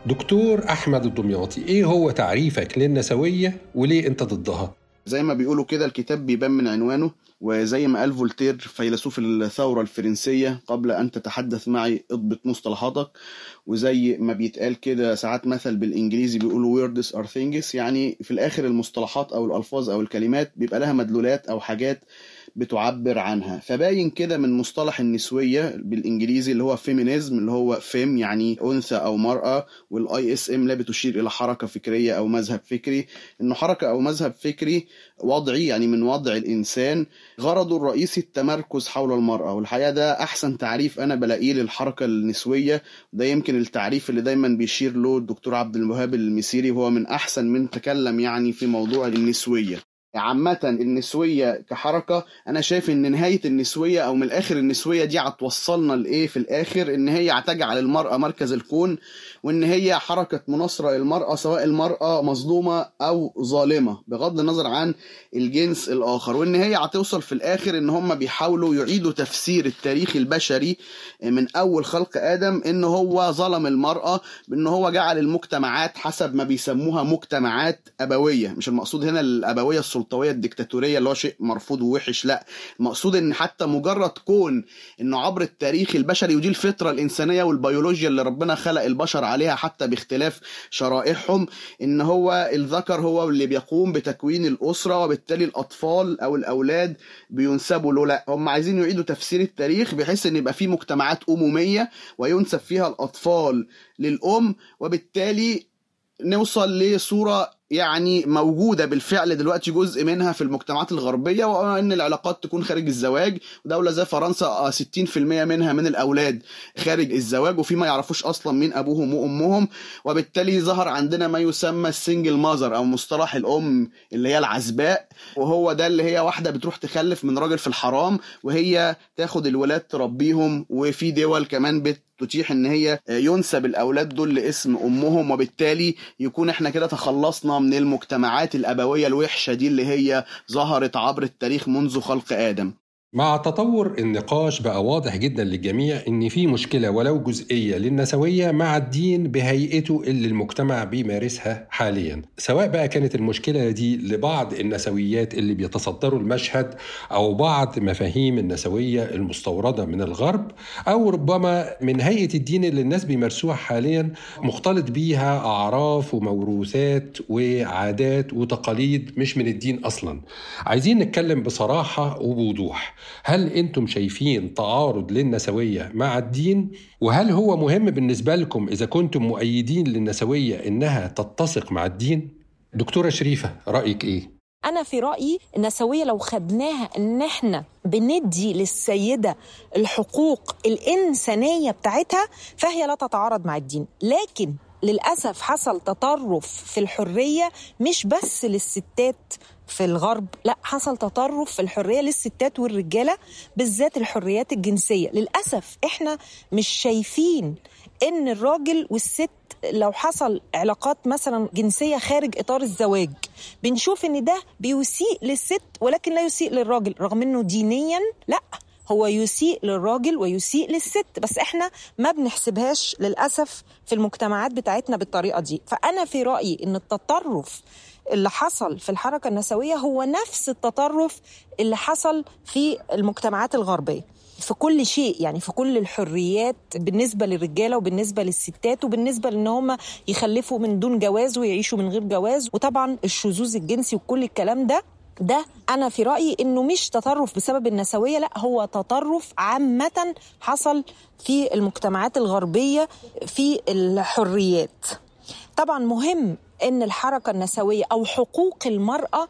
دكتور أحمد الدمياطي إيه هو تعريفك للنسوية وليه أنت ضدها؟ زي ما بيقولوا كده الكتاب بيبان من عنوانه وزي ما قال فولتير فيلسوف الثورة الفرنسية قبل أن تتحدث معي اضبط مصطلحاتك وزي ما بيتقال كده ساعات مثل بالإنجليزي بيقولوا words are things يعني في الآخر المصطلحات أو الألفاظ أو الكلمات بيبقى لها مدلولات أو حاجات بتعبر عنها. فباين كده من مصطلح النسوية بالإنجليزي اللي هو feminism اللي هو fem يعني أنثى أو مرأة وال ism لا بتشير إلى حركة فكرية أو مذهب فكري. إنه حركة أو مذهب فكري وضعي يعني من وضع الإنسان غرضه الرئيسي التمركز حول المرأة. والحقيقة ده أحسن تعريف أنا بلاقيه للحركة النسوية. ده يمكن التعريف اللي دايما بيشير له الدكتور عبد الوهاب المسيري وهو من أحسن من تكلم يعني في موضوع النسوية. عامة النسوية كحركة أنا شايف إن نهاية النسوية أو من الآخر النسوية دي هتوصلنا لإيه في الآخر؟ إن هي هتجعل المرأة مركز الكون وإن هي حركة مناصرة للمرأة سواء المرأة مظلومة أو ظالمة بغض النظر عن الجنس الآخر. وإن هي هتوصل في الآخر إن هم بيحاولوا يعيدوا تفسير التاريخ البشري من أول خلق آدم إن هو ظلم المرأة بإن هو جعل المجتمعات حسب ما بيسموها مجتمعات أبوية. مش المقصود هنا الأبوية السلطوية الديكتاتورية اللي هو شيء مرفوض ووحش لا. المقصود إن حتى مجرد كون إنه عبر التاريخ البشري ودي الفطرة الإنسانية والبيولوجيا اللي ربنا خلق البشر عليها حتى باختلاف شرائحهم إن هو الذكر هو اللي بيقوم بتكوين الأسرة وبالتالي الأطفال أو الأولاد بينسبوا له لا. هم عايزين يعيدوا تفسير التاريخ بحيث إن يبقى في مجتمعات أمومية وينسب فيها الأطفال للأم وبالتالي نوصل لصورة يعني موجودة بالفعل دلوقتي جزء منها في المجتمعات الغربية وأن العلاقات تكون خارج الزواج. ودولة زي فرنسا 60% منها من الأولاد خارج الزواج وفي ما يعرفوش أصلا مين أبوهم وأمهم. وبالتالي ظهر عندنا ما يسمى السنجل ماذر أو مصطلح الأم اللي هي العزباء. وهو ده اللي هي واحدة بتروح تخلف من راجل في الحرام وهي تاخد الولاد تربيهم. وفي دول كمان بت تتيح إن هي ينسب الأولاد دول لاسم أمهم وبالتالي يكون إحنا كده تخلصنا من المجتمعات الأبوية الوحشة دي اللي هي ظهرت عبر التاريخ منذ خلق آدم. مع تطور النقاش بقى واضح جدا للجميع إن في مشكلة ولو جزئية للنسوية مع الدين بهيئته اللي المجتمع بيمارسها حاليا. سواء بقى كانت المشكلة دي لبعض النسويات اللي بيتصدروا المشهد أو بعض مفاهيم النسوية المستوردة من الغرب أو ربما من هيئة الدين اللي الناس بيمارسوها حاليا مختلط بيها أعراف وموروثات وعادات وتقاليد مش من الدين أصلا. عايزين نتكلم بصراحة وبوضوح. هل أنتم شايفين تعارض للنسوية مع الدين؟ وهل هو مهم بالنسبة لكم إذا كنتم مؤيدين للنسوية إنها تتسق مع الدين؟ دكتورة شريفة رأيك إيه؟ أنا في رأيي النسوية لو خدناها إن إحنا بندي للسيدة الحقوق الإنسانية بتاعتها فهي لا تتعارض مع الدين. لكن للأسف حصل تطرف في الحرية مش بس للستات في الغرب لا حصل تطرف في الحرية للستات والرجالة بالذات الحريات الجنسية. للأسف إحنا مش شايفين إن الراجل والست لو حصل علاقات مثلا جنسية خارج إطار الزواج بنشوف إن ده بيسيء للست ولكن لا يسيء للراجل رغم إنه دينيا لا. هو يسيء للراجل ويسيء للست بس إحنا ما بنحسبهاش للأسف في المجتمعات بتاعتنا بالطريقة دي. فأنا في رأيي إن التطرف اللي حصل في الحركة النسوية هو نفس التطرف اللي حصل في المجتمعات الغربية. في كل شيء يعني في كل الحريات بالنسبة للرجالة وبالنسبة للستات وبالنسبة لأن هم يخلفوا من دون جواز ويعيشوا من غير جواز. وطبعا الشذوذ الجنسي وكل الكلام ده ده أنا في رأيي إنه مش تطرف بسبب النسوية لا هو تطرف عامة حصل في المجتمعات الغربية في الحريات. طبعا مهم إن الحركة النسوية أو حقوق المرأة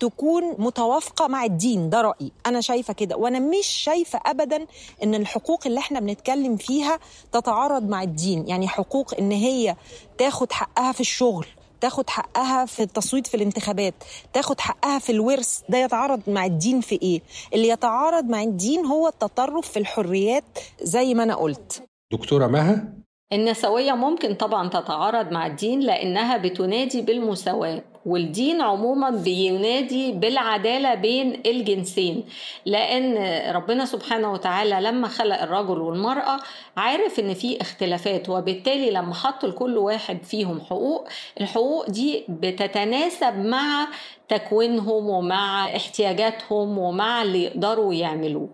تكون متوافقة مع الدين ده رأيي. أنا شايفة كده وأنا مش شايفة ابدا إن الحقوق اللي إحنا بنتكلم فيها تتعارض مع الدين. يعني حقوق إن هي تاخد حقها في الشغل تاخد حقها في التصويت في الانتخابات تاخد حقها في الورث ده يتعارض مع الدين في إيه؟ اللي يتعارض مع الدين هو التطرف في الحريات زي ما أنا قلت. دكتورة مها؟ النسوية ممكن طبعا تتعارض مع الدين لأنها بتنادي بالمساواة. والدين عموما بينادي بالعدالة بين الجنسين لأن ربنا سبحانه وتعالى لما خلق الرجل والمرأة عارف إن في اختلافات وبالتالي لما حط لكل واحد فيهم حقوق الحقوق دي بتتناسب مع تكوينهم ومع احتياجاتهم ومع اللي يقدروا يعملوه.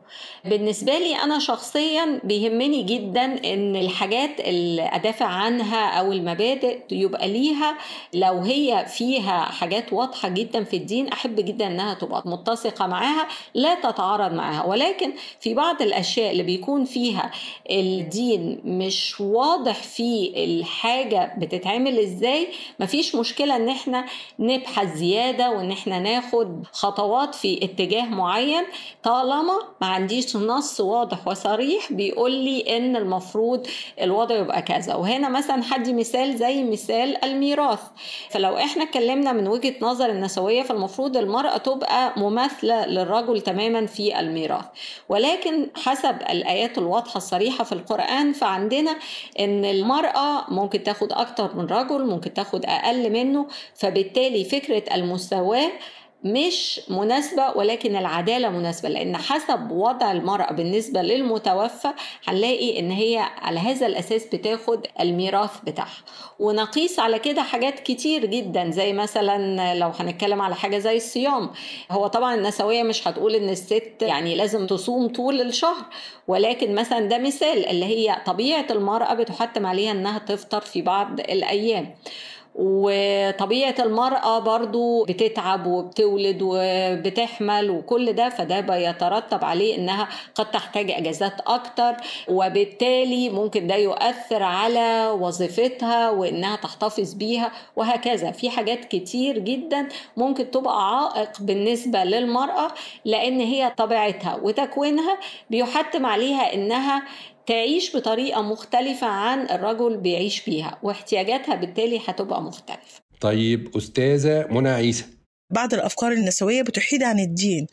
بالنسبة لي أنا شخصيا بيهمني جدا إن الحاجات اللي أدافع عنها أو المبادئ يبقى ليها لو هي فيها حاجات واضحة جدا في الدين أحب جدا إنها تبقى متسقة معاها لا تتعارض معاها. ولكن في بعض الأشياء اللي بيكون فيها الدين مش واضح في الحاجة بتتعمل إزاي مفيش مشكلة إن إحنا نبحث زيادة وإن إحنا ناخد خطوات في اتجاه معين طالما ما عنديش نص واضح وصريح بيقول لي إن المفروض الوضع يبقى كذا. وهنا مثلا حدي مثال زي مثال الميراث. فلو إحنا اتكلمنا من وجهة نظر النسوية فالمفروض المرأة تبقى مماثلة للرجل تماما في الميراث. ولكن حسب الآيات الواضحة الصريحة في القرآن فعندنا إن المرأة ممكن تاخد أكتر من رجل ممكن تاخد أقل منه. فبالتالي فكرة المساواة مش مناسبة ولكن العدالة مناسبة لأن حسب وضع المرأة بالنسبة للمتوفى هنلاقي إن هي على هذا الأساس بتاخد الميراث بتاعها. ونقيس على كده حاجات كتير جدا زي مثلا لو هنتكلم على حاجة زي الصيام. هو طبعا النسوية مش هتقول إن الست يعني لازم تصوم طول الشهر ولكن مثلا ده مثال اللي هي طبيعة المرأة بتحتم عليها إنها تفطر في بعض الأيام. وطبيعة المرأة برضو بتتعب وبتولد وبتحمل وكل ده فده بيترتب عليه إنها قد تحتاج إجازات أكتر وبالتالي ممكن ده يؤثر على وظيفتها وإنها تحتفظ بيها وهكذا. في حاجات كتير جدا ممكن تبقى عائق بالنسبة للمرأة لأن هي طبيعتها وتكوينها بيحتم عليها إنها تعيش بطريقة مختلفة عن الرجل بيعيش بيها واحتياجاتها بالتالي هتبقى مختلفة. طيب أستاذة منى عيسى. بعض الأفكار النسوية بتحيد عن الدين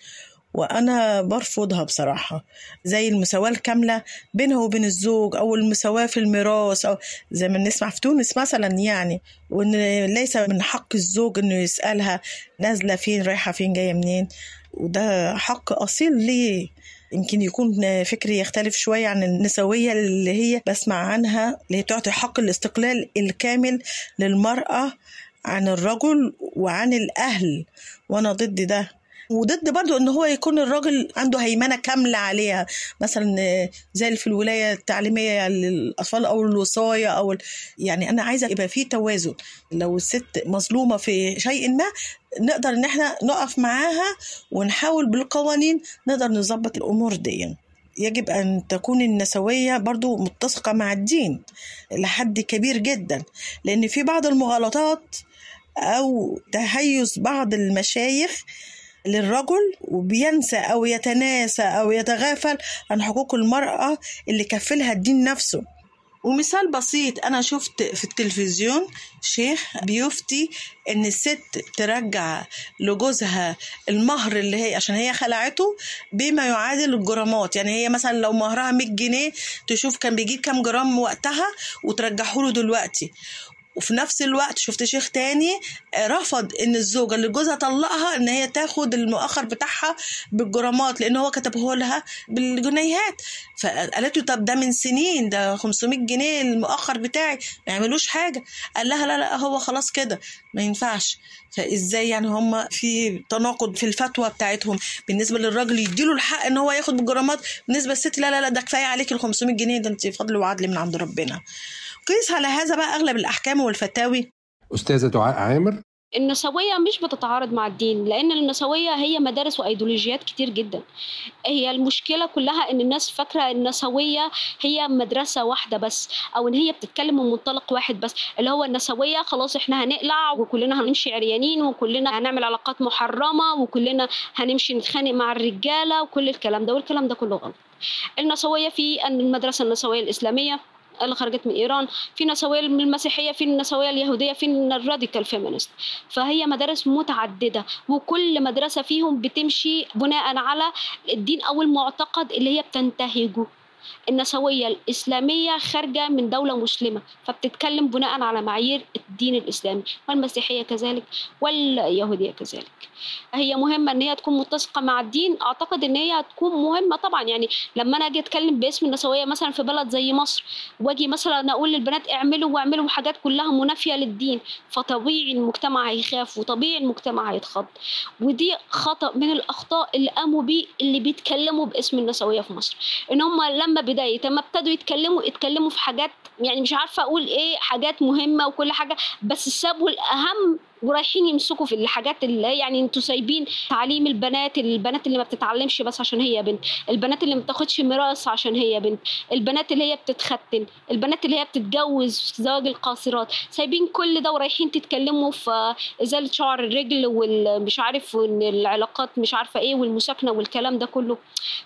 وأنا برفضها بصراحة زي المساواة الكاملة بينها وبين الزوج أو المساواة في الميراث أو زي ما نسمع في تونس مثلا يعني وإن ليس من حق الزوج إنه يسألها نازلة فين رايحة فين جاية منين وده حق أصيل ليه؟ يمكن يكون فكري يختلف شوية عن النسوية اللي هي بسمع عنها اللي هي تعطي حق الاستقلال الكامل للمرأة عن الرجل وعن الأهل. وأنا ضد ده. وضد برضو إن هو يكون الراجل عنده هيمنة كاملة عليها. مثلا زي في الولاية التعليمية للأطفال أو الوصايه أو يعني أنا عايزة يبقى في توازن. لو الست مظلومة في شيء ما نقدر إن إحنا نقف معاها ونحاول بالقوانين نقدر نظبط الأمور دي. يجب أن تكون النسوية برضو متسقة مع الدين لحد كبير جدا. لأن في بعض المغالطات أو تهيس بعض المشايخ للرجل وبينسى أو يتناسى أو يتغافل عن حقوق المرأة اللي كفلها الدين نفسه. ومثال بسيط أنا شفت في التلفزيون شيخ بيفتي إن الست ترجع لجوزها المهر اللي هي عشان هي خلعته بما يعادل الجرامات. يعني هي مثلا لو مهرها 100 جنيه تشوف كان بيجيب كام جرام وقتها وترجعه له دلوقتي. وفي نفس الوقت شفت شيخ تاني رفض إن الزوجة اللي جوزها طلقها إن هي تاخد المؤخر بتاعها بالجرامات لأن هو كتبه لها بالجنيهات. فقالت له طب ده من سنين ده 500 جنيه المؤخر بتاعي ما يعملوش حاجة. قال لها لا لا هو خلاص كده ما ينفعش. فإزاي يعني هم في تناقض في الفتوى بتاعتهم؟ بالنسبة للراجل يديله الحق إن هو ياخد بالجرامات بالنسبة للست لا لا لا ده كفاية عليك ال 500 جنيه ده أنت فضل وعدل من عند ربنا. قيس على هذا بقى أغلب الأحكام والفتاوي؟ أستاذة دعاء عامر؟ النسوية مش بتتعارض مع الدين لأن النسوية هي مدارس وأيديولوجيات كتير جدا. هي المشكلة كلها إن الناس فاكرة النسوية هي مدرسة واحدة بس أو إن هي بتتكلم من منطلق واحد بس. اللي هو النسوية خلاص إحنا هنقلع وكلنا هنمشي عريانين وكلنا هنعمل علاقات محرمة وكلنا هنمشي نتخانق مع الرجالة وكل الكلام ده والكلام ده كله غلط. النسوية في أن المدرسة النسوية الإسلامية اللي خرجت من إيران في نسوية المسيحية في النسويه اليهودية في الراديكال فيمينست. فهي مدارس متعددة وكل مدرسة فيهم بتمشي بناء على الدين أو المعتقد اللي هي بتنتهجه. النسوية الإسلامية خارجة من دولة مسلمة فبتتكلم بناء على معايير الدين الإسلامي والمسيحية كذلك واليهودية كذلك. هي مهمة إن هي تكون متسقة مع الدين أعتقد إن هي هتكون مهمة طبعا. يعني لما أنا أجي أتكلم باسم النسوية مثلا في بلد زي مصر وأجي مثلا أقول للبنات اعملوا واعملوا حاجات كلها منافية للدين فطبيعي المجتمع هيخاف وطبيعي المجتمع هيتخض. ودي خطأ من الأخطاء اللي قاموا بيه اللي بيتكلموا باسم النسوية في مصر إن هم لما بداية ما ابتدوا يتكلموا اتكلموا في حاجات يعني مش عارفة أقول إيه حاجات مهمة وكل حاجة بس سابوا الأهم ورايحين يمسكوا في الحاجات اللي يعني أنتوا سايبين تعليم البنات البنات اللي ما بتتعلمش بس عشان هي بنت البنات اللي ما بتاخدش ميراث عشان هي بنت البنات اللي هي بتتختن البنات اللي هي بتتجوز زواج القاصرات سايبين كل ده ورايحين تتكلموا في ازاله شعر الرجل والمش عارف وإن العلاقات مش عارفة إيه والمساكنة والكلام ده كله.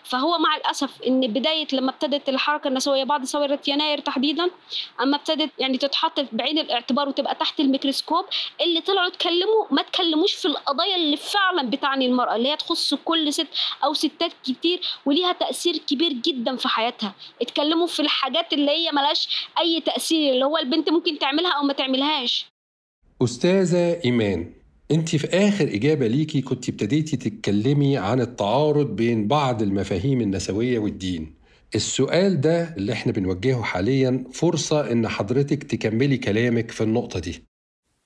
فهو مع الأسف إن بداية لما ابتدت الحركة النسويه بعد ثورة يناير تحديدا أما ابتدت يعني تتحط بعين الاعتبار وتبقى تحت الميكروسكوب اللي طلعوا اتكلموا ما تكلموش في القضايا اللي فعلا بتعني المرأة اللي هي تخص كل ست أو ستات كتير وليها تأثير كبير جدا في حياتها. اتكلموا في الحاجات اللي هي ملهاش أي تأثير اللي هو البنت ممكن تعملها أو ما تعملهاش. أستاذة إيمان أنت في آخر إجابة ليكي كنت ابتديتي تتكلمي عن التعارض بين بعض المفاهيم النسوية والدين. السؤال ده اللي إحنا بنوجهه حاليا فرصة إن حضرتك تكملي كلامك في النقطة دي.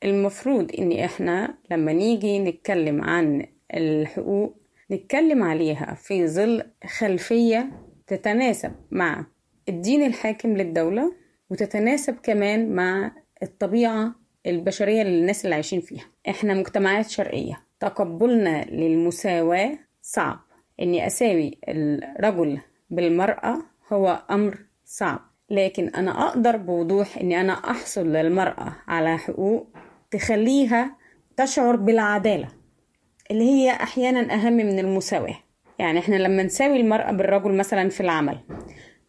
المفروض ان إحنا لما نيجي نتكلم عن الحقوق نتكلم عليها في ظل خلفية تتناسب مع الدين الحاكم للدولة وتتناسب كمان مع الطبيعة البشرية للناس اللي عايشين فيها. إحنا مجتمعات شرقية تقبلنا للمساواة صعب. إني أساوي الرجل بالمرأة هو أمر صعب. لكن أنا أقدر بوضوح إني أنا أحصل للمرأة على حقوق تخليها تشعر بالعدالة اللي هي أحيانا أهم من المساواة. يعني إحنا لما نساوي المرأة بالرجل مثلا في العمل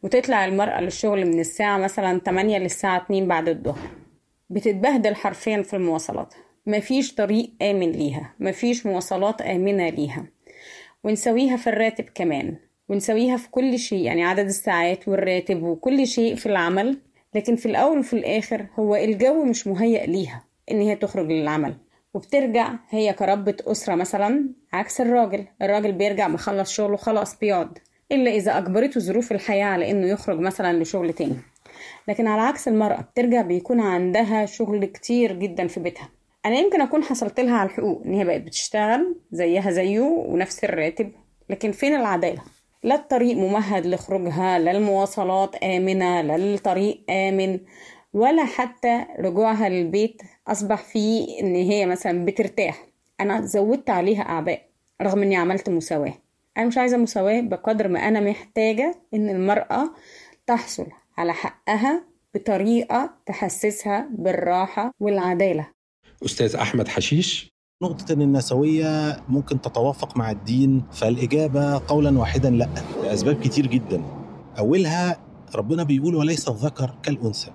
وتطلع المرأة للشغل من الساعة مثلا 8 للساعة 2 بعد الظهر بتتبهدل حرفيا في المواصلات. مفيش طريق آمن ليها مفيش مواصلات آمنة ليها. ونسويها في الراتب كمان ونسويها في كل شيء يعني عدد الساعات والراتب وكل شيء في العمل. لكن في الأول وفي الآخر هو الجو مش مهيأ ليها. إن هي تخرج للعمل. وبترجع هي كربة أسرة مثلا عكس الراجل. الراجل بيرجع مخلص شغله خلاص بيقعد إلا إذا أجبرته ظروف الحياة على إنه يخرج مثلا لشغل تاني. لكن على عكس المرأة بترجع بيكون عندها شغل كتير جدا في بيتها. أنا يمكن أكون حصلت لها على الحقوق إن هي بقت بتشتغل زيها زيه ونفس الراتب. لكن فين العدالة؟ لا الطريق ممهد لخروجها لا المواصلات آمنة لا الطريق آمن ولا حتى رجوعها للبيت أصبح فيه إن هي مثلا بترتاح. أنا زودت عليها أعباء رغم إني عملت مساواة. أنا مش عايزة مساواة بقدر ما أنا محتاجة إن المرأة تحصل على حقها بطريقة تحسسها بالراحة والعدالة. أستاذ أحمد حشيش. نقطة إن النسوية ممكن تتوافق مع الدين فالإجابة قولا واحدا لأ لأسباب كتير جدا. أولها ربنا بيقول وليس الذكر كالأنثى.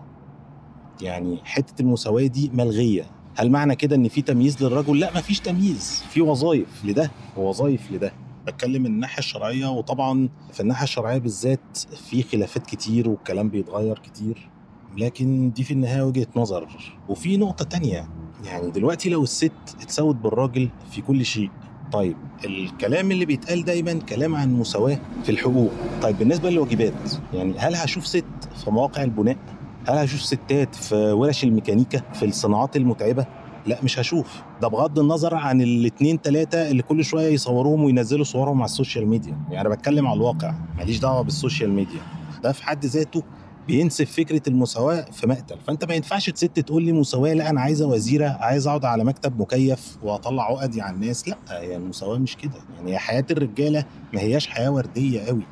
يعني حتة المساواة دي ملغية. هل معنى كده إن في تمييز للرجل؟ لا مفيش تمييز. في وظائف لده ووظائف لده. بتكلم من الناحية الشرعية وطبعا في الناحية الشرعية بالذات في خلافات كتير والكلام بيتغير كتير. لكن دي في النهاية وجهة نظر. وفي نقطة تانية. يعني دلوقتي لو الست اتساوت بالراجل في كل شيء. طيب الكلام اللي بيتقال دايما كلام عن مساواة في الحقوق. طيب بالنسبة للواجبات يعني هل هشوف ست في مواقع البناء؟ هل هشوف ستات في ورش الميكانيكا في الصناعات المتعبة؟ لا مش هشوف. ده بغض النظر عن الاثنين ثلاثة اللي كل شوية يصوروهم وينزلوا صورهم على ال social media. يعني أنا بتكلم على الواقع ماليش دعوة بال social media. ده في حد ذاته بينسف فكرة المساواة في مقتل. فأنت ما ينفعش ست تقول لي مساواة لا أنا عايزة وزيرة عايز أقعد على مكتب مكيف وأطلع عقدي على الناس. لا هي المساواة مش كده. يعني حياة الرجالة ما هياش حياة وردية قوي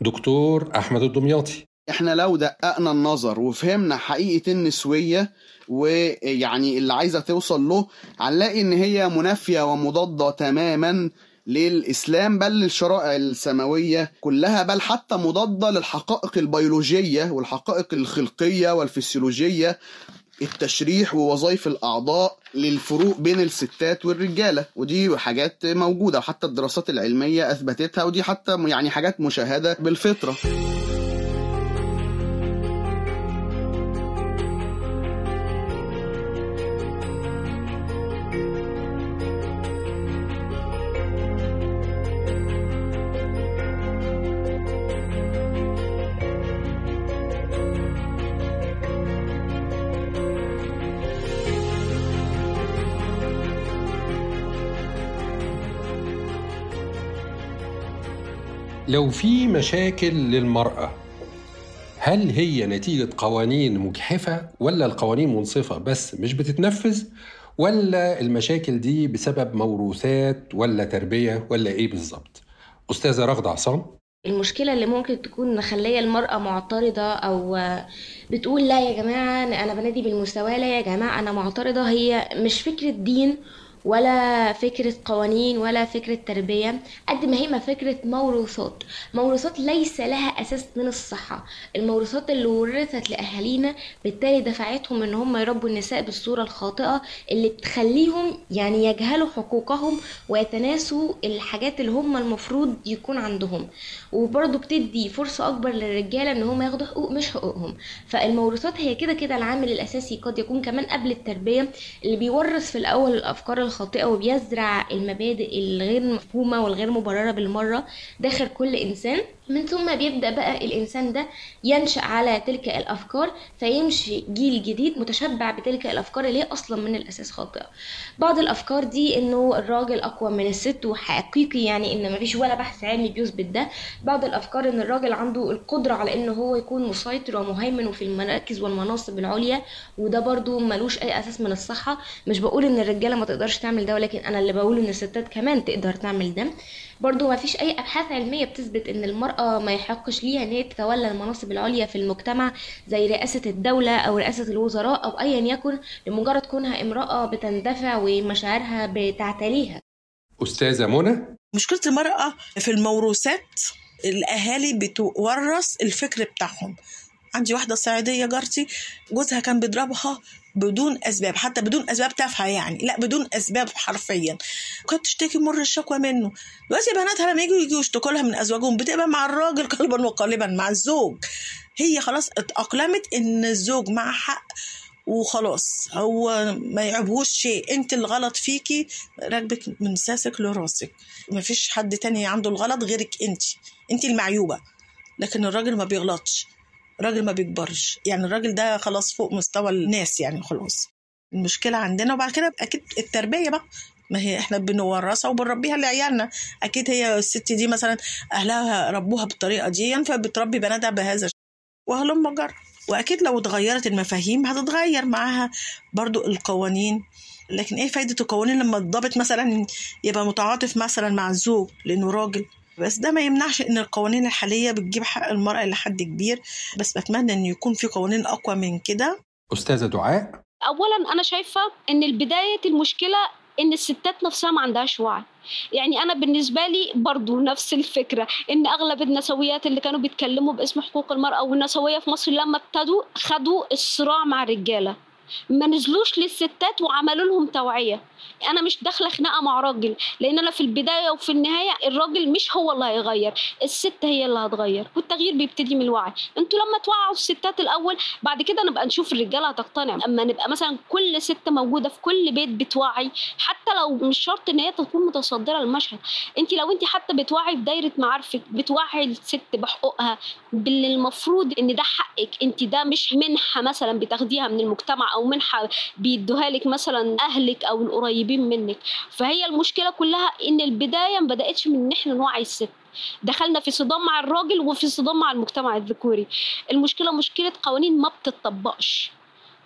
دكتور أحمد الدمياطي. إحنا لو دققنا النظر وفهمنا حقيقة النسوية ويعني اللي عايزة توصل له هنلاقي إن هي منافية ومضادة تماما للإسلام بل للشرائع السماوية كلها بل حتى مضادة للحقائق البيولوجية والحقائق الخلقية والفسيولوجية التشريح ووظائف الأعضاء للفروق بين الستات والرجالة. ودي حاجات موجودة وحتى الدراسات العلمية أثبتتها ودي حتى يعني حاجات مشاهدة بالفطرة. لو في مشاكل للمرأة هل هي نتيجة قوانين مجحفة ولا القوانين منصفة بس مش بتتنفذ؟ ولا المشاكل دي بسبب موروثات ولا تربية ولا إيه بالظبط؟ أستاذة رغدة عصام. المشكلة اللي ممكن تكون مخلية المرأة معترضة أو بتقول لا يا جماعة أنا بنادي بالمساواة لا يا جماعة أنا معترضة هي مش فكرة دين ولا فكرة قوانين ولا فكرة تربية قد ما هي فكرة موروثات. موروثات ليس لها أساس من الصحة. الموروثات اللي ورثت لأهالينا بالتالي دفعتهم إن هم يربوا النساء بالصورة الخاطئة اللي بتخليهم يعني يجهلوا حقوقهم ويتناسوا الحاجات اللي هم المفروض يكون عندهم. وبرضه بتدي فرصة أكبر للرجالة إن هم ياخدوا حقوق مش حقوقهم. فالموروثات هي كده كده العامل الأساسي قد يكون كمان قبل التربية اللي بيورث في الأول الأفكار الخاطئة وبيزرع المبادئ الغير مفهومة والغير مبررة بالمرة داخل كل إنسان. من ثم بيبدأ بقى الإنسان ده ينشأ على تلك الأفكار فيمشي جيل جديد متشبع بتلك الأفكار اللي هي أصلا من الأساس خاطئة. بعض الأفكار دي إنه الراجل أقوى من الست وحقيقي يعني إن مفيش ولا بحث علمي بيثبت ده. بعض الأفكار إن الراجل عنده القدرة على إنه هو يكون مسيطر ومهيمن وفي المراكز والمناصب العليا وده برضو ملوش أي أساس من الصحة. مش بقول إن الرجالة ما تقدرش تعمل ده ولكن أنا اللي بقوله إن الستات كمان تقدر تعمل ده. برضو ما فيش أي أبحاث علمية بتثبت إن المراه ما يحقش ليها إن هي تتولى المناصب العليا في المجتمع زي رئاسة الدولة أو رئاسة الوزراء أو ايا يكن لمجرد كونها امرأة بتندفع ومشاعرها بتعتليها أستاذة منى؟ مشكلة المرأة في الموروثات الأهالي بتورث الفكر بتاعهم. عندي واحدة صعيدية جارتي جوزها كان بيضربها بدون أسباب حتى بدون أسباب تافهة يعني لا بدون أسباب حرفيا. كانت تشتكي مر الشكوى منه. دلوقتي بناتها لما يجوا يجوا يشتكوا لها من أزواجهم بتبقى مع الراجل قلبا وقالبا مع الزوج. هي خلاص اتأقلمت إن الزوج مع حق وخلاص. هو ما يعبهوش شيء. أنت الغلط فيكي راكبك من ساسك لراسك. ما فيش حد تاني عنده الغلط غيرك أنت. أنت المعيوبة. لكن الراجل ما بيغلطش. الراجل ما بيكبرش. يعني الراجل ده خلاص فوق مستوى الناس يعني خلاص. المشكلة عندنا وبعد كده أكيد التربية بقى. ما هي إحنا بنورثها وبنربيها لعيالنا. أكيد هي الست دي مثلا أهلها ربوها بالطريقة دي فبتربي بناتها بهذا وهلم جر. وأكيد لو اتغيرت المفاهيم هتتغير معاها برضو القوانين. لكن إيه فايدة القوانين لما الضابط مثلا يبقى متعاطف مثلا مع الزوج لأنه راجل؟ بس ده ما يمنعش إن القوانين الحالية بتجيب حق المرأة لحد كبير. بس بتمنى إن يكون في قوانين أقوى من كده. أستاذة دعاء. اولا أنا شايفة إن البداية المشكلة إن الستات نفسها ما عندهاش وعي. يعني أنا بالنسبة لي برضو نفس الفكرة إن أغلب النسويات اللي كانوا بيتكلموا باسم حقوق المرأة والنسوية في مصر لما ابتدوا خدوا الصراع مع الرجالة. ما نزلوش للستات وعملوا لهم توعية. أنا مش داخلة خناقة مع راجل لأن أنا في البداية وفي النهاية الراجل مش هو اللي هيغير الست هي اللي هتغير والتغيير بيبتدي من الوعي. أنتوا لما توعوا الستات الأول بعد كده نبقى نشوف الرجالة هتقتنع. أما نبقى مثلا كل ست موجودة في كل بيت بتوعي حتى لو مش شرط إن هي تكون متصدرة المشهد. انت لو انت حتى بتوعي في دايرة معارفك بتوعي الست بحقوقها باللي المفروض إن ده حقك انت ده مش منحة مثلا بتاخديها من المجتمع أو منحة بيدوها لك مثلا أهلك أو القريبين منك. فهي المشكلة كلها إن البداية ما بدأتش من ان إحنا نوعي الست. دخلنا في صدام مع الراجل وفي صدام مع المجتمع الذكوري. المشكلة مشكلة قوانين ما بتطبقش.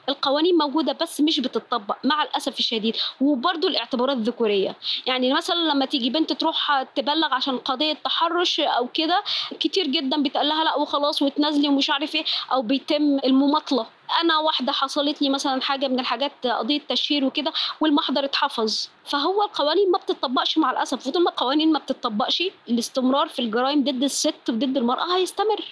القوانين موجودة بس مش بتطبق مع الأسف الشديد. وبرضو الاعتبارات الذكورية. يعني مثلا لما تيجي بنت تروح تبلغ عشان قضية تحرش أو كده كتير جدا بيتقال لها لا وخلاص وتنازلي ومش عارف إيه أو بيتم المماطلة. أنا واحدة حصلت لي مثلا حاجة من الحاجات قضية تشهير وكده والمحضر اتحفظ. فهو القوانين ما بتطبقش مع الأسف. وطول ما القوانين ما بتطبقش الاستمرار في الجرائم ضد الست وضد المرأة هيستمر.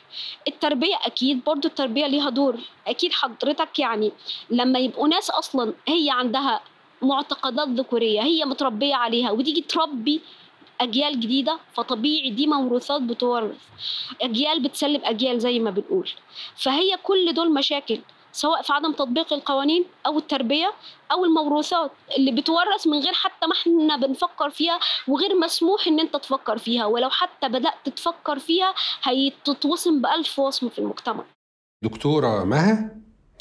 التربية أكيد برضو التربية ليها دور. أكيد حضرتك يعني لما يبقوا ناس أصلا هي عندها معتقدات ذكورية هي متربية عليها وتيجي تربي أجيال جديدة فطبيعي دي موروثات بتورث. أجيال بتسلم أجيال زي ما بنقول. فهي كل دول مشاكل. سواء في عدم تطبيق القوانين أو التربية أو الموروثات اللي بتورث من غير حتى ما إحنا بنفكر فيها وغير مسموح إن أنت تفكر فيها. ولو حتى بدأت تفكر فيها هتتوصم بألف وصم في المجتمع. دكتورة مها؟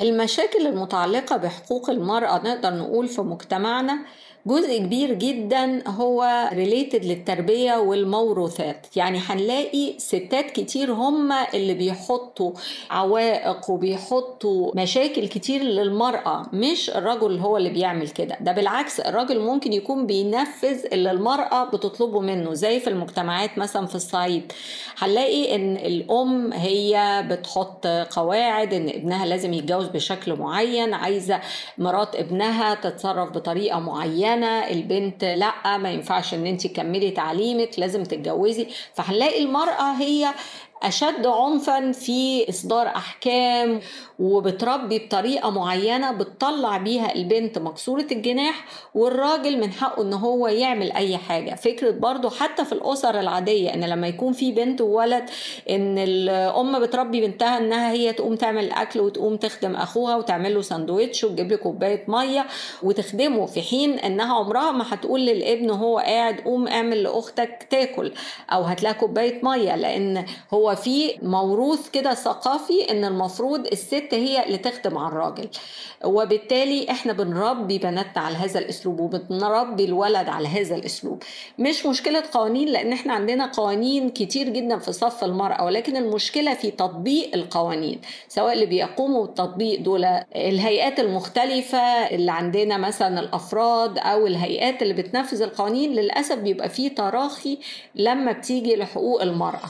المشاكل المتعلقة بحقوق المرأة نقدر نقول في مجتمعنا جزء كبير جدا هو ريليتد للتربية والموروثات. يعني هنلاقي ستات كتير هم اللي بيحطوا عوائق وبيحطوا مشاكل كتير للمرأة مش الرجل هو اللي بيعمل كده. ده بالعكس الراجل ممكن يكون بينفذ اللي المرأة بتطلبه منه زي في المجتمعات مثلا في الصعيد. هنلاقي إن الأم هي بتحط قواعد إن ابنها لازم يتجوز بشكل معين عايزة مرات ابنها تتصرف بطريقة معينة البنت لأ ما ينفعش إن انت تكملي تعليمك لازم تتجوزي. فهنلاقي المرأة هي أشد عنفا في إصدار أحكام وبتربي بطريقة معينة بتطلع بيها البنت مكسورة الجناح والراجل من حقه إن هو يعمل أي حاجة. فكرة برضو حتى في الأسر العادية إن لما يكون في بنت وولد إن الأم بتربي بنتها إنها هي تقوم تعمل الأكل وتقوم تخدم أخوها وتعمل له ساندوتش وتجيب له كوباية مية وتخدمه في حين إنها عمرها ما هتقول للابن وهو قاعد قوم اعمل لأختك تاكل أو هات لها كوباية مية لأن هو في موروث كده ثقافي إن المفروض الست هي اللي تخدم على الراجل. وبالتالي إحنا بنربي بناتنا على هذا الأسلوب وبنربي الولد على هذا الأسلوب. مش مشكلة قوانين لأن إحنا عندنا قوانين كتير جدا في صف المرأة ولكن المشكلة في تطبيق القوانين سواء اللي بيقوموا بالتطبيق دول الهيئات المختلفة اللي عندنا مثلا الأفراد أو الهيئات اللي بتنفذ القوانين للأسف بيبقى فيه تراخي لما بتيجي لحقوق المرأة.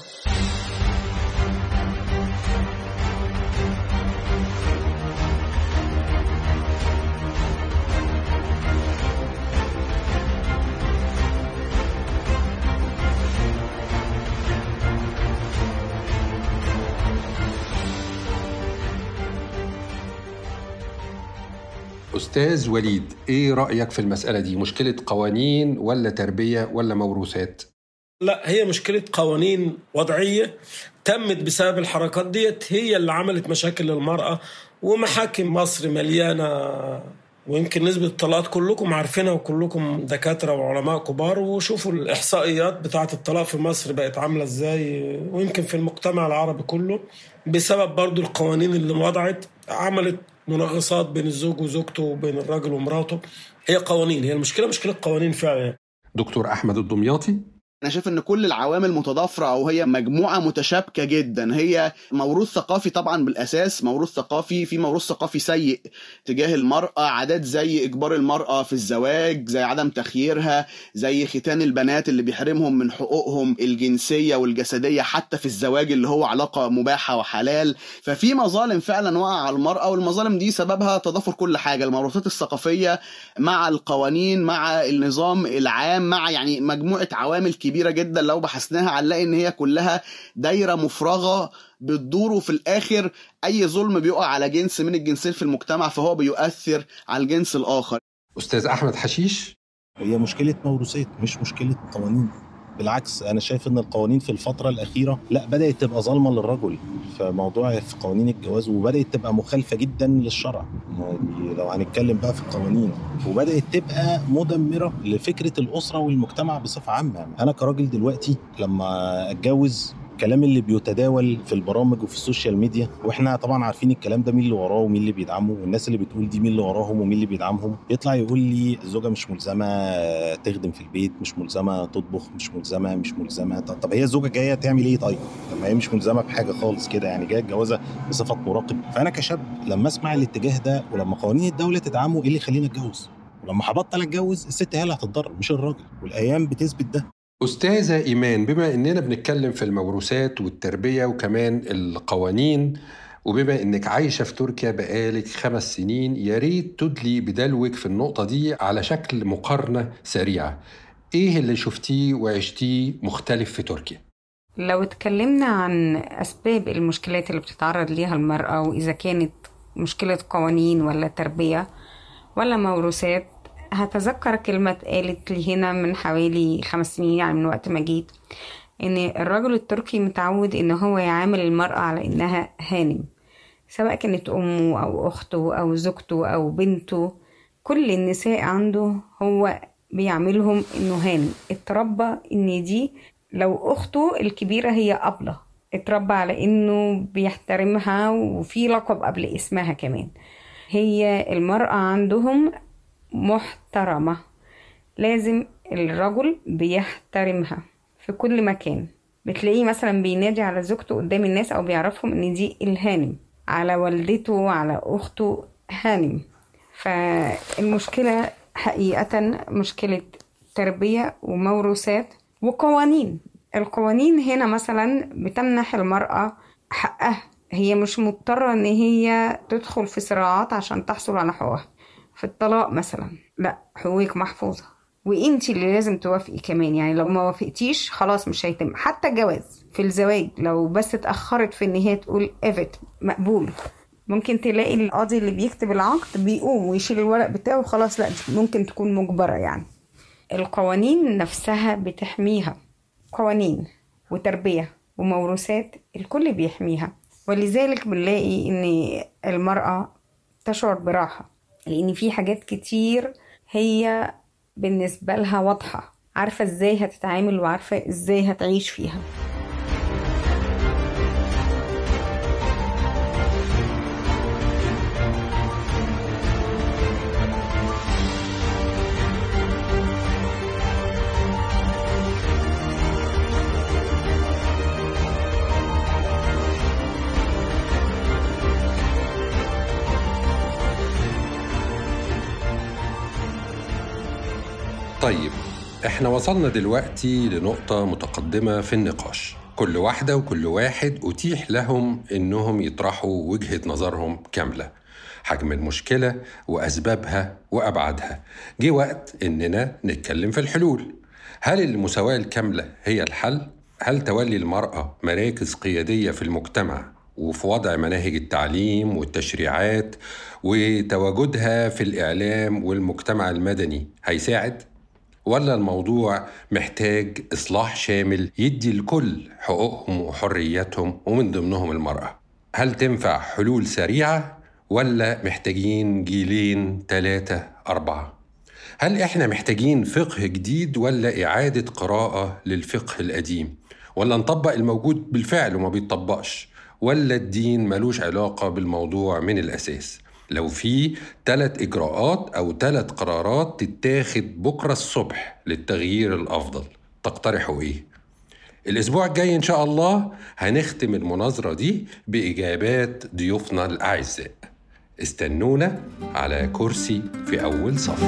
أستاذ وليد إيه رأيك في المسألة دي؟ مشكلة قوانين ولا تربية ولا موروثات؟ لا هي مشكلة قوانين وضعية تمت بسبب الحركات ديت هي اللي عملت مشاكل للمرأة ومحاكم مصر مليانة ويمكن نسبة الطلاقات كلكم عارفينها وكلكم دكاترة وعلماء كبار وشوفوا الإحصائيات بتاعة الطلاق في مصر بقت عاملة إزاي ويمكن في المجتمع العربي كله بسبب برضو القوانين اللي وضعت عملت منغصات بين الزوج وزوجته وبين الراجل ومراته. هي قوانين هي المشكلة مشكلة قوانين فعلا دكتور أحمد الدمياطي أنا شايف إن كل العوامل متضافرة أو هي مجموعة متشابكة جدا. هي موروث ثقافي طبعا بالأساس موروث ثقافي في موروث ثقافي سيء تجاه المرأة عادات زي إجبار المرأة في الزواج زي عدم تخييرها زي ختان البنات اللي بيحرمهم من حقوقهم الجنسية والجسدية حتى في الزواج اللي هو علاقة مباحة وحلال. ففي مظالم فعلا وقع على المرأة والمظالم دي سببها تضافر كل حاجة الموروثات الثقافية مع القوانين مع النظام العام مع يعني مجموعة عوامل كبيرة جدا لو بحثناها هنلاقي إن هي كلها دايرة مفرغة بتدور وفي الآخر أي ظلم بيقع على جنس من الجنسين في المجتمع فهو بيؤثر على الجنس الآخر. أستاذ أحمد حشيش؟ هي مشكلة موروثات مش مشكلة قوانين. بالعكس أنا شايف إن القوانين في الفترة الأخيرة لأ بدأت تبقى ظالمة للرجل. في موضوع في قوانين الجواز وبدأت تبقى مخالفة جدا للشرع. يعني لو هنتكلم بقى في القوانين وبدأت تبقى مدمرة لفكرة الأسرة والمجتمع بصفة عامة. أنا كراجل دلوقتي لما أتجوز الكلام اللي بيتداول في البرامج وفي ال social media وإحنا طبعا عارفين الكلام ده مين اللي وراه ومين اللي بيدعمه والناس اللي بتقول دي مين اللي وراهم ومين اللي بيدعمهم. يطلع يقول لي الزوجه مش ملزمة تخدم في البيت مش ملزمة تطبخ مش ملزمة مش ملزمة. طب, طب هي الزوجة جاية تعمل إيه طيب؟ طب هي مش ملزمة بحاجة خالص كده يعني جاية الجوازه بصفة مراقب فأنا كشاب لما أسمع الاتجاه ده ولما قوانين الدولة تدعمه إيه اللي يخليني أتجوز؟ ولما هبطل أتجوز الست هي اللي هتتضرر مش الراجل. والأيام بتثبت ده. أستاذة إيمان بما إننا بنتكلم في الموروثات والتربية وكمان القوانين وبما إنك عايشة في تركيا بقالك خمس سنين يا ريت تدلي بدلوك في النقطة دي على شكل مقارنة سريعة إيه اللي شفتيه وعشتيه مختلف في تركيا؟ لو اتكلمنا عن أسباب المشكلات اللي بتتعرض ليها المرأة وإذا كانت مشكلة قوانين ولا تربية ولا موروثات هتذكر كلمة اتقالت لي هنا من حوالي خمس سنين يعني من وقت ما جيت إن الرجل التركي متعود إن هو يعامل المرأة على إنها هانم سواء كانت أمه أو أخته أو زوجته أو بنته. كل النساء عنده هو بيعملهم إنه هانم. اتربى إن دي لو أخته الكبيرة هي أبلة. اتربى على إنه بيحترمها وفي لقب قبل اسمها كمان. هي المرأة عندهم محترمة. لازم الرجل بيحترمها في كل مكان. بتلاقيه مثلا بينادي على زوجته قدام الناس أو بيعرفهم إن دي الهانم على والدته على أخته هانم. فالمشكلة حقيقة مشكلة تربية وموروثات وقوانين. القوانين هنا مثلا بتمنح المرأة حقها. هي مش مضطرة إن هي تدخل في صراعات عشان تحصل على حقوقها. في الطلاق مثلا. لا حقوقك محفوظة. وإنتي اللي لازم توافقي كمان. يعني لو ما وافقتيش خلاص مش هيتم. حتى الجواز في الزواج لو بس اتأخرت في إن هي تقول ايفت مقبول. ممكن تلاقي القاضي اللي بيكتب العقد بيقوم ويشيل الورق بتاعه خلاص لا ممكن تكون مجبرة يعني. القوانين نفسها بتحميها. قوانين وتربية وموروثات الكل بيحميها. ولذلك بنلاقي إن المرأة تشعر براحة. لأن في حاجات كتير هي بالنسبة لها واضحة. عارفة إزاي هتتعامل وعارفة إزاي هتعيش فيها. إحنا وصلنا دلوقتي لنقطة متقدمة في النقاش كل واحدة وكل واحد أتيح لهم إنهم يطرحوا وجهة نظرهم كاملة حجم المشكلة وأسبابها وأبعادها جه وقت إننا نتكلم في الحلول هل المساواة الكاملة هي الحل؟ هل تولي المرأة مراكز قيادية في المجتمع وفي وضع مناهج التعليم والتشريعات وتواجدها في الإعلام والمجتمع المدني هيساعد؟ ولا الموضوع محتاج إصلاح شامل يدي الكل حقوقهم وحرياتهم ومن ضمنهم المرأة؟ هل تنفع حلول سريعة ولا محتاجين جيلين ثلاثة أربعة؟ هل إحنا محتاجين فقه جديد ولا إعادة قراءة للفقه القديم؟ ولا نطبق الموجود بالفعل وما بيتطبقش ولا الدين ملوش علاقة بالموضوع من الأساس؟ لو في ثلاث إجراءات أو ثلاث قرارات تتاخد بكرة الصبح للتغيير الأفضل. تقترحوا إيه؟ الأسبوع الجاي إن شاء الله هنختم المناظرة دي بإجابات ضيوفنا الأعزاء. استنونا على كرسي في أول صف.